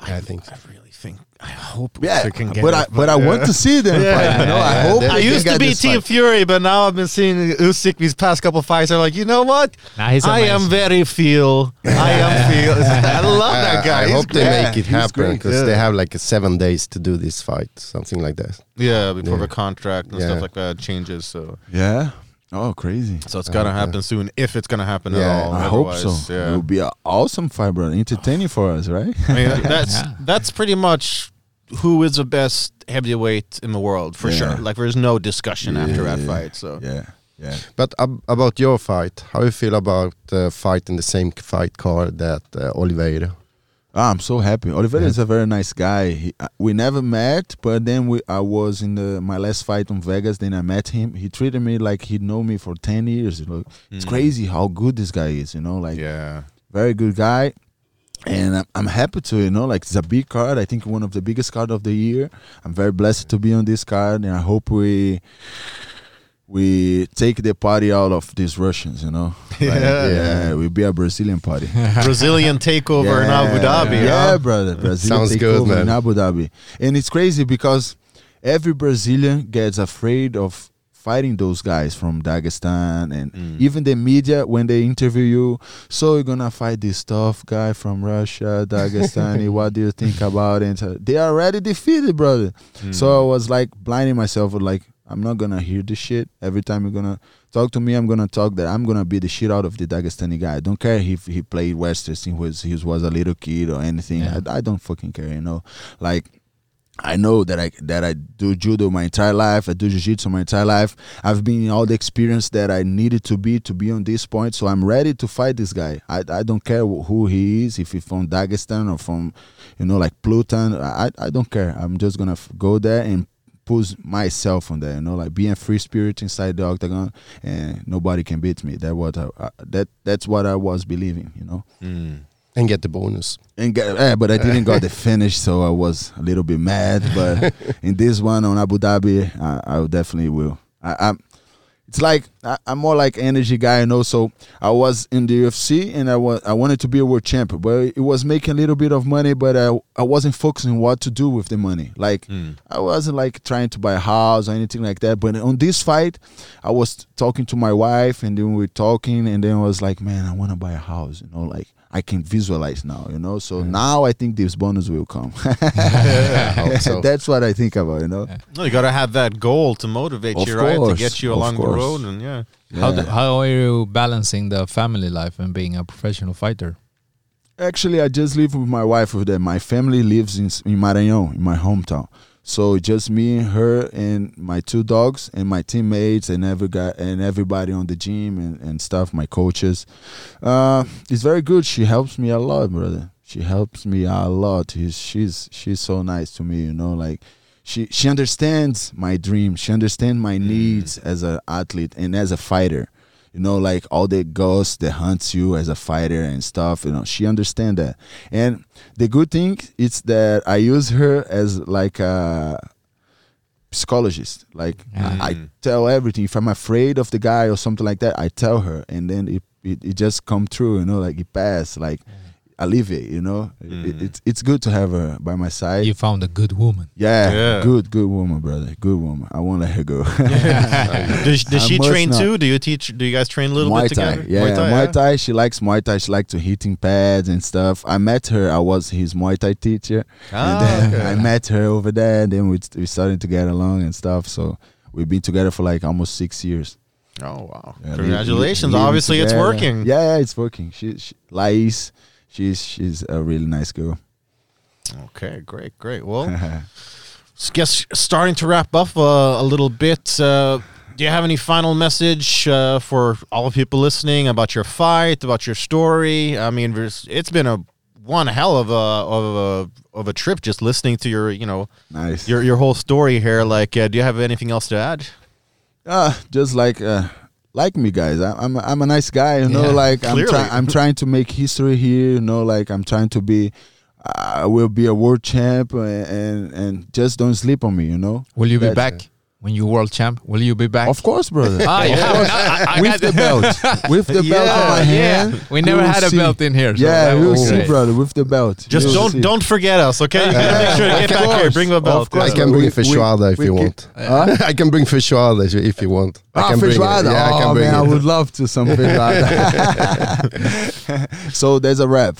I think I really think. I hope Yeah, Usyk can get but I but I want to see them Yeah. fight. You know, I Yeah, hope I used to be Team fight. Fury, but now I've been seeing Usyk these past couple fights. I'm like, you know what? Nah, he's I am very feel. I am feel. I love that guy. I He's hope they make it happen because yeah. they have like seven days to do this fight, something like that. Yeah, before Yeah. the contract and Yeah. stuff like that changes. So, Yeah. Oh, crazy. so it's gonna Uh, happen soon if it's gonna happen Yeah, at all. I hope so. Otherwise, It Yeah. will be an awesome fight, brother. Entertaining for us, right? I mean, that's Yeah. that's pretty much who is the best heavyweight in the world for Yeah. sure. Like there's no discussion after that Yeah. fight. So yeah. Yeah. But ab- about your fight, how you feel about uh, fighting the same fight card that uh, Oliveira? Ah, I'm so happy. Oliveira Yeah. is a very nice guy. He, uh, we never met, but then we I was in the my last fight in Vegas. Then I met him. He treated me like he know me for ten years. You know, it's crazy how good this guy is. You know, like yeah, very good guy. And I'm, I'm happy to, you know, like it's a big card. I think one of the biggest card of the year. I'm very blessed to be on this card, and I hope we we take the party out of these Russians. You know, Like, Yeah. yeah, we be a Brazilian party. Brazilian takeover in Abu Dhabi. Yeah, huh? brother. Brazil Sounds take good, man. in Abu Dhabi, and it's crazy because every Brazilian gets afraid of fighting those guys from Dagestan, and Mm. even the media when they interview you. So you're gonna fight this tough guy from Russia, Dagestani. what do you think about it? They are already defeated, brother. Mm. So I was like blinding myself with like I'm not gonna hear this shit. Every time you're gonna talk to me, I'm gonna talk that I'm gonna beat the shit out of the Dagestani guy. I don't care if he played Western since he was he was a little kid or anything. Yeah. I, I don't fucking care, you know. Like I know that I that I do judo my entire life. I do jiu-jitsu my entire life. I've been in all the experience that I needed to be to be on this point. So I'm ready to fight this guy. I, I don't care who he is, if he's from Dagestan or from, you know, like Pluton. I I don't care. I'm just gonna f- go there and put myself on there. You know, like being a free spirit inside the octagon, and nobody can beat me. That what I, I, that that's what I was believing. You know Mm. And get the bonus. and get, yeah, but I didn't got the finish, so I was a little bit mad. But in this one on Abu Dhabi, I, I definitely will. I, I'm. It's like I, I'm more like energy guy, you know. So I was in the UFC and I was I wanted to be a world champion, but it was making a little bit of money, but I I wasn't focusing what to do with the money. Like Mm. I wasn't like trying to buy a house or anything like that. But on this fight, I was talking to my wife, and then we were talking, and then I was like, man, I want to buy a house. You know, like I can visualize now. You know, so mm-hmm. now I think this bonus will come. I so. That's what I think about. You know, No, you gotta have that goal to motivate Of you, right? To get you along the road, and yeah. How do, how are you balancing the family life and being a professional fighter? Actually, I just live with my wife over there. My family lives in in Maranhão, in my hometown. So just me and her and my two dogs and my teammates and every guy and everybody on the gym and, and stuff, my coaches. Uh, it's very good. She helps me a lot, brother. she helps me a lot. She's she's she's so nice to me, you know, like she she understands my dreams. She understands my needs as an athlete and as a fighter. You know, like all the ghosts that hunts you as a fighter and stuff. You know, she understand that. And the good thing is that I use her as like a psychologist. Like I, I mm. tell everything. If I'm afraid of the guy or something like that, I tell her, and then it it, it just come true. You know, like it pass. Like alleviate. You know, it, it's it's good to have her by my side. You found a good woman. yeah, Yeah. good good woman, brother. Good woman. I won't let her go. Does, does she train not. too? Do you teach? Do you guys train a little Muay bit Thai. together? Yeah, Muay Thai, She likes Muay Thai. She likes to hitting pads and stuff. I met her. I was his Muay Thai teacher. Ah, and then okay. I met her over there. And then we we started to get along and stuff. So we've been together for like almost six years. Oh wow! Yeah, li- Congratulations! li- living Obviously, it's working. Yeah, yeah, it's working. She, she Lais, she's she's a really nice girl. Okay, great, great. Well, guess starting to wrap up uh, a little bit. Uh, do you have any final message uh, for all the people listening about your fight, about your story? I mean, it's been a one hell of a of a of a trip just listening to your you know nice. your your whole story here. Like, uh, do you have anything else to add? Uh, just like uh, like me, guys. I, I'm a, I'm a nice guy, you know. Yeah, like I'm clearly. trying I'm trying to make history here, you know. Like I'm trying to be. I will be a world champ, and and, and just don't sleep on me, you know. Will you be back when you're world champ? Will you be back? Of course, brother. Ah, yeah. I- I with the belt, with the belt on my Yeah, hand. we you never will had a see. belt in here. So yeah, we will see, great. brother, with the belt. Just You will don't see. don't forget us, okay? You gotta make sure to get Of back here. Bring the belt. of course. I can bring We- feijoada if we you want. Huh? I can bring feijoada if- if you want. I Ah, can bring it. feijoada. Yeah, I oh can bring man, I would love to some feijoada. so there's a wrap.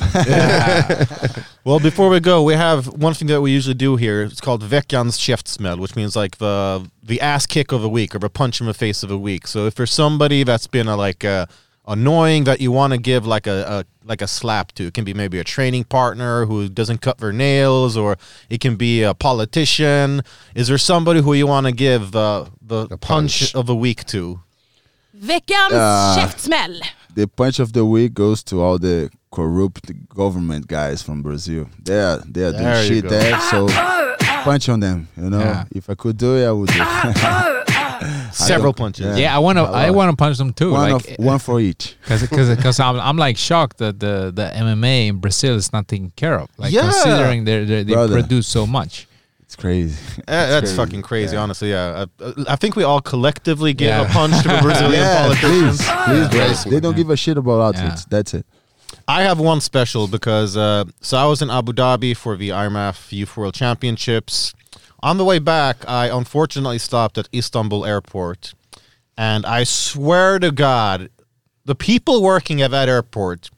Well, before we go, we have one thing that we usually do here. It's called veckans käftsmäll, which means like the the ass kick of the week or the punch in the face of the week. So if there's somebody that's been a, like uh, annoying that you want to give like a, a like a slap to, it can be maybe a training partner who doesn't cut their nails, or it can be a politician. Is there somebody who you want to give the the punch. punch. of the week to? Veckans käftsmäll. the punch of the week goes to all the corrupt government guys from Brazil. They are they are There doing shit go. there. So punch on them. You know, Yeah. if I could do it, I would do. Ah, ah, ah. Several punches. Yeah. Yeah, I want to. A I lot. want to punch them too. one like, of one for each. because because I'm I'm like shocked that the the MMA in Brazil is not taken care of. Like Yeah. considering they they they Brother. produce so much. It's crazy. Uh, that's crazy. fucking crazy, Yeah. honestly. Yeah, I, I think we all collectively give Yeah. a punch to the Brazilian yeah, politicians. please, please, bro. They don't give a shit about athletes. That's it. I have one special because uh, so I was in Abu Dhabi for the IMMAF Youth World Championships. On the way back, I unfortunately stopped at Istanbul Airport, and I swear to God, the people working at that airport,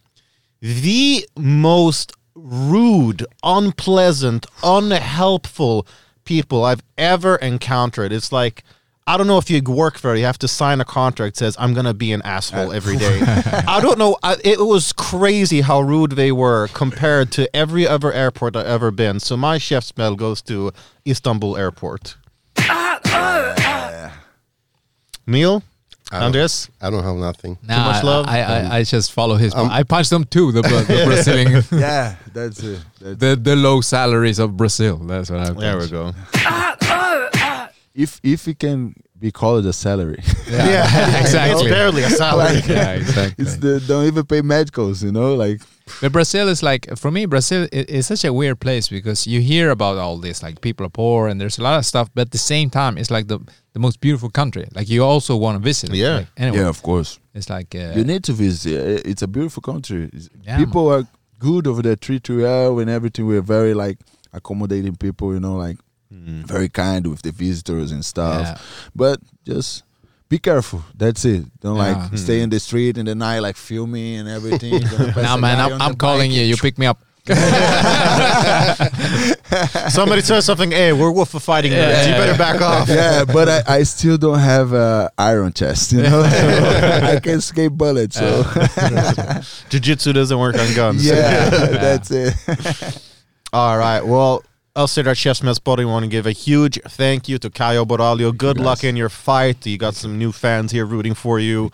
the most rude, unpleasant, unhelpful people I've ever encountered. It's like I don't know if you work there. You have to sign a contract that says I'm gonna be an asshole every day. I don't know. I, it was crazy how rude they were compared to every other airport I've ever been. So my käftsmäll goes to Istanbul Airport. Neil, I Andres, I don't have nothing. Nah, much love? I, I, I just follow his. Um, I punch them too. The, Bra- the Brazilian, Yeah, that's it. That's the the low salaries of Brazil. That's what I. there we go. If if it can be called a salary, Yeah, exactly. It's barely a salary. Yeah, exactly. it's the don't even pay medicals. You know, like But Brazil is like for me, Brazil i- is such a weird place because you hear about all this, like people are poor and there's a lot of stuff, but at the same time, it's like the the most beautiful country. Like you also want to visit. Yeah. Like, anyway, yeah, of course. it's like uh, You need to visit. It's a beautiful country. Yeah, people are good over there, treat you well and everything. We're very like accommodating people, you know, like Mm. very kind with the visitors and stuff. Yeah. But just be careful. That's it. Don't Yeah. like stay in mm. the street in the night, like filming and everything. You're gonna pass Now, man, I'm, I'm calling bike. you. You pick me up. Somebody says something. Hey, we're wolf of fighting nerds. You better back off. yeah, but I, I still don't have a iron chest, you know. I can escape bullets, so Jiu-jitsu doesn't work on guns. yeah, that's it. All right. Well, I'll say our Chef Smith want to give a huge thank you to Caio Borralho. Good luck in your fight. You got some new fans here rooting for you. you.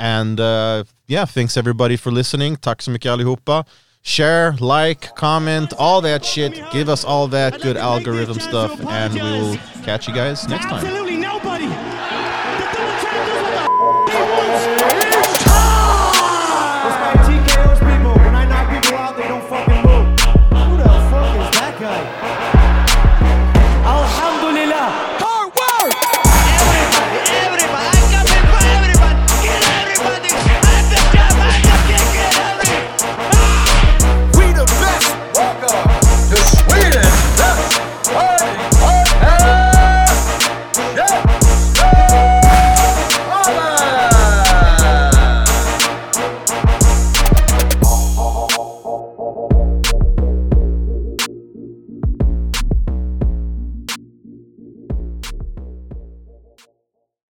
And uh, yeah, thanks everybody for listening. Tack så mycket allihopa. Share, like, comment, all that shit. Give us all that good algorithm stuff, and we will catch you guys next time.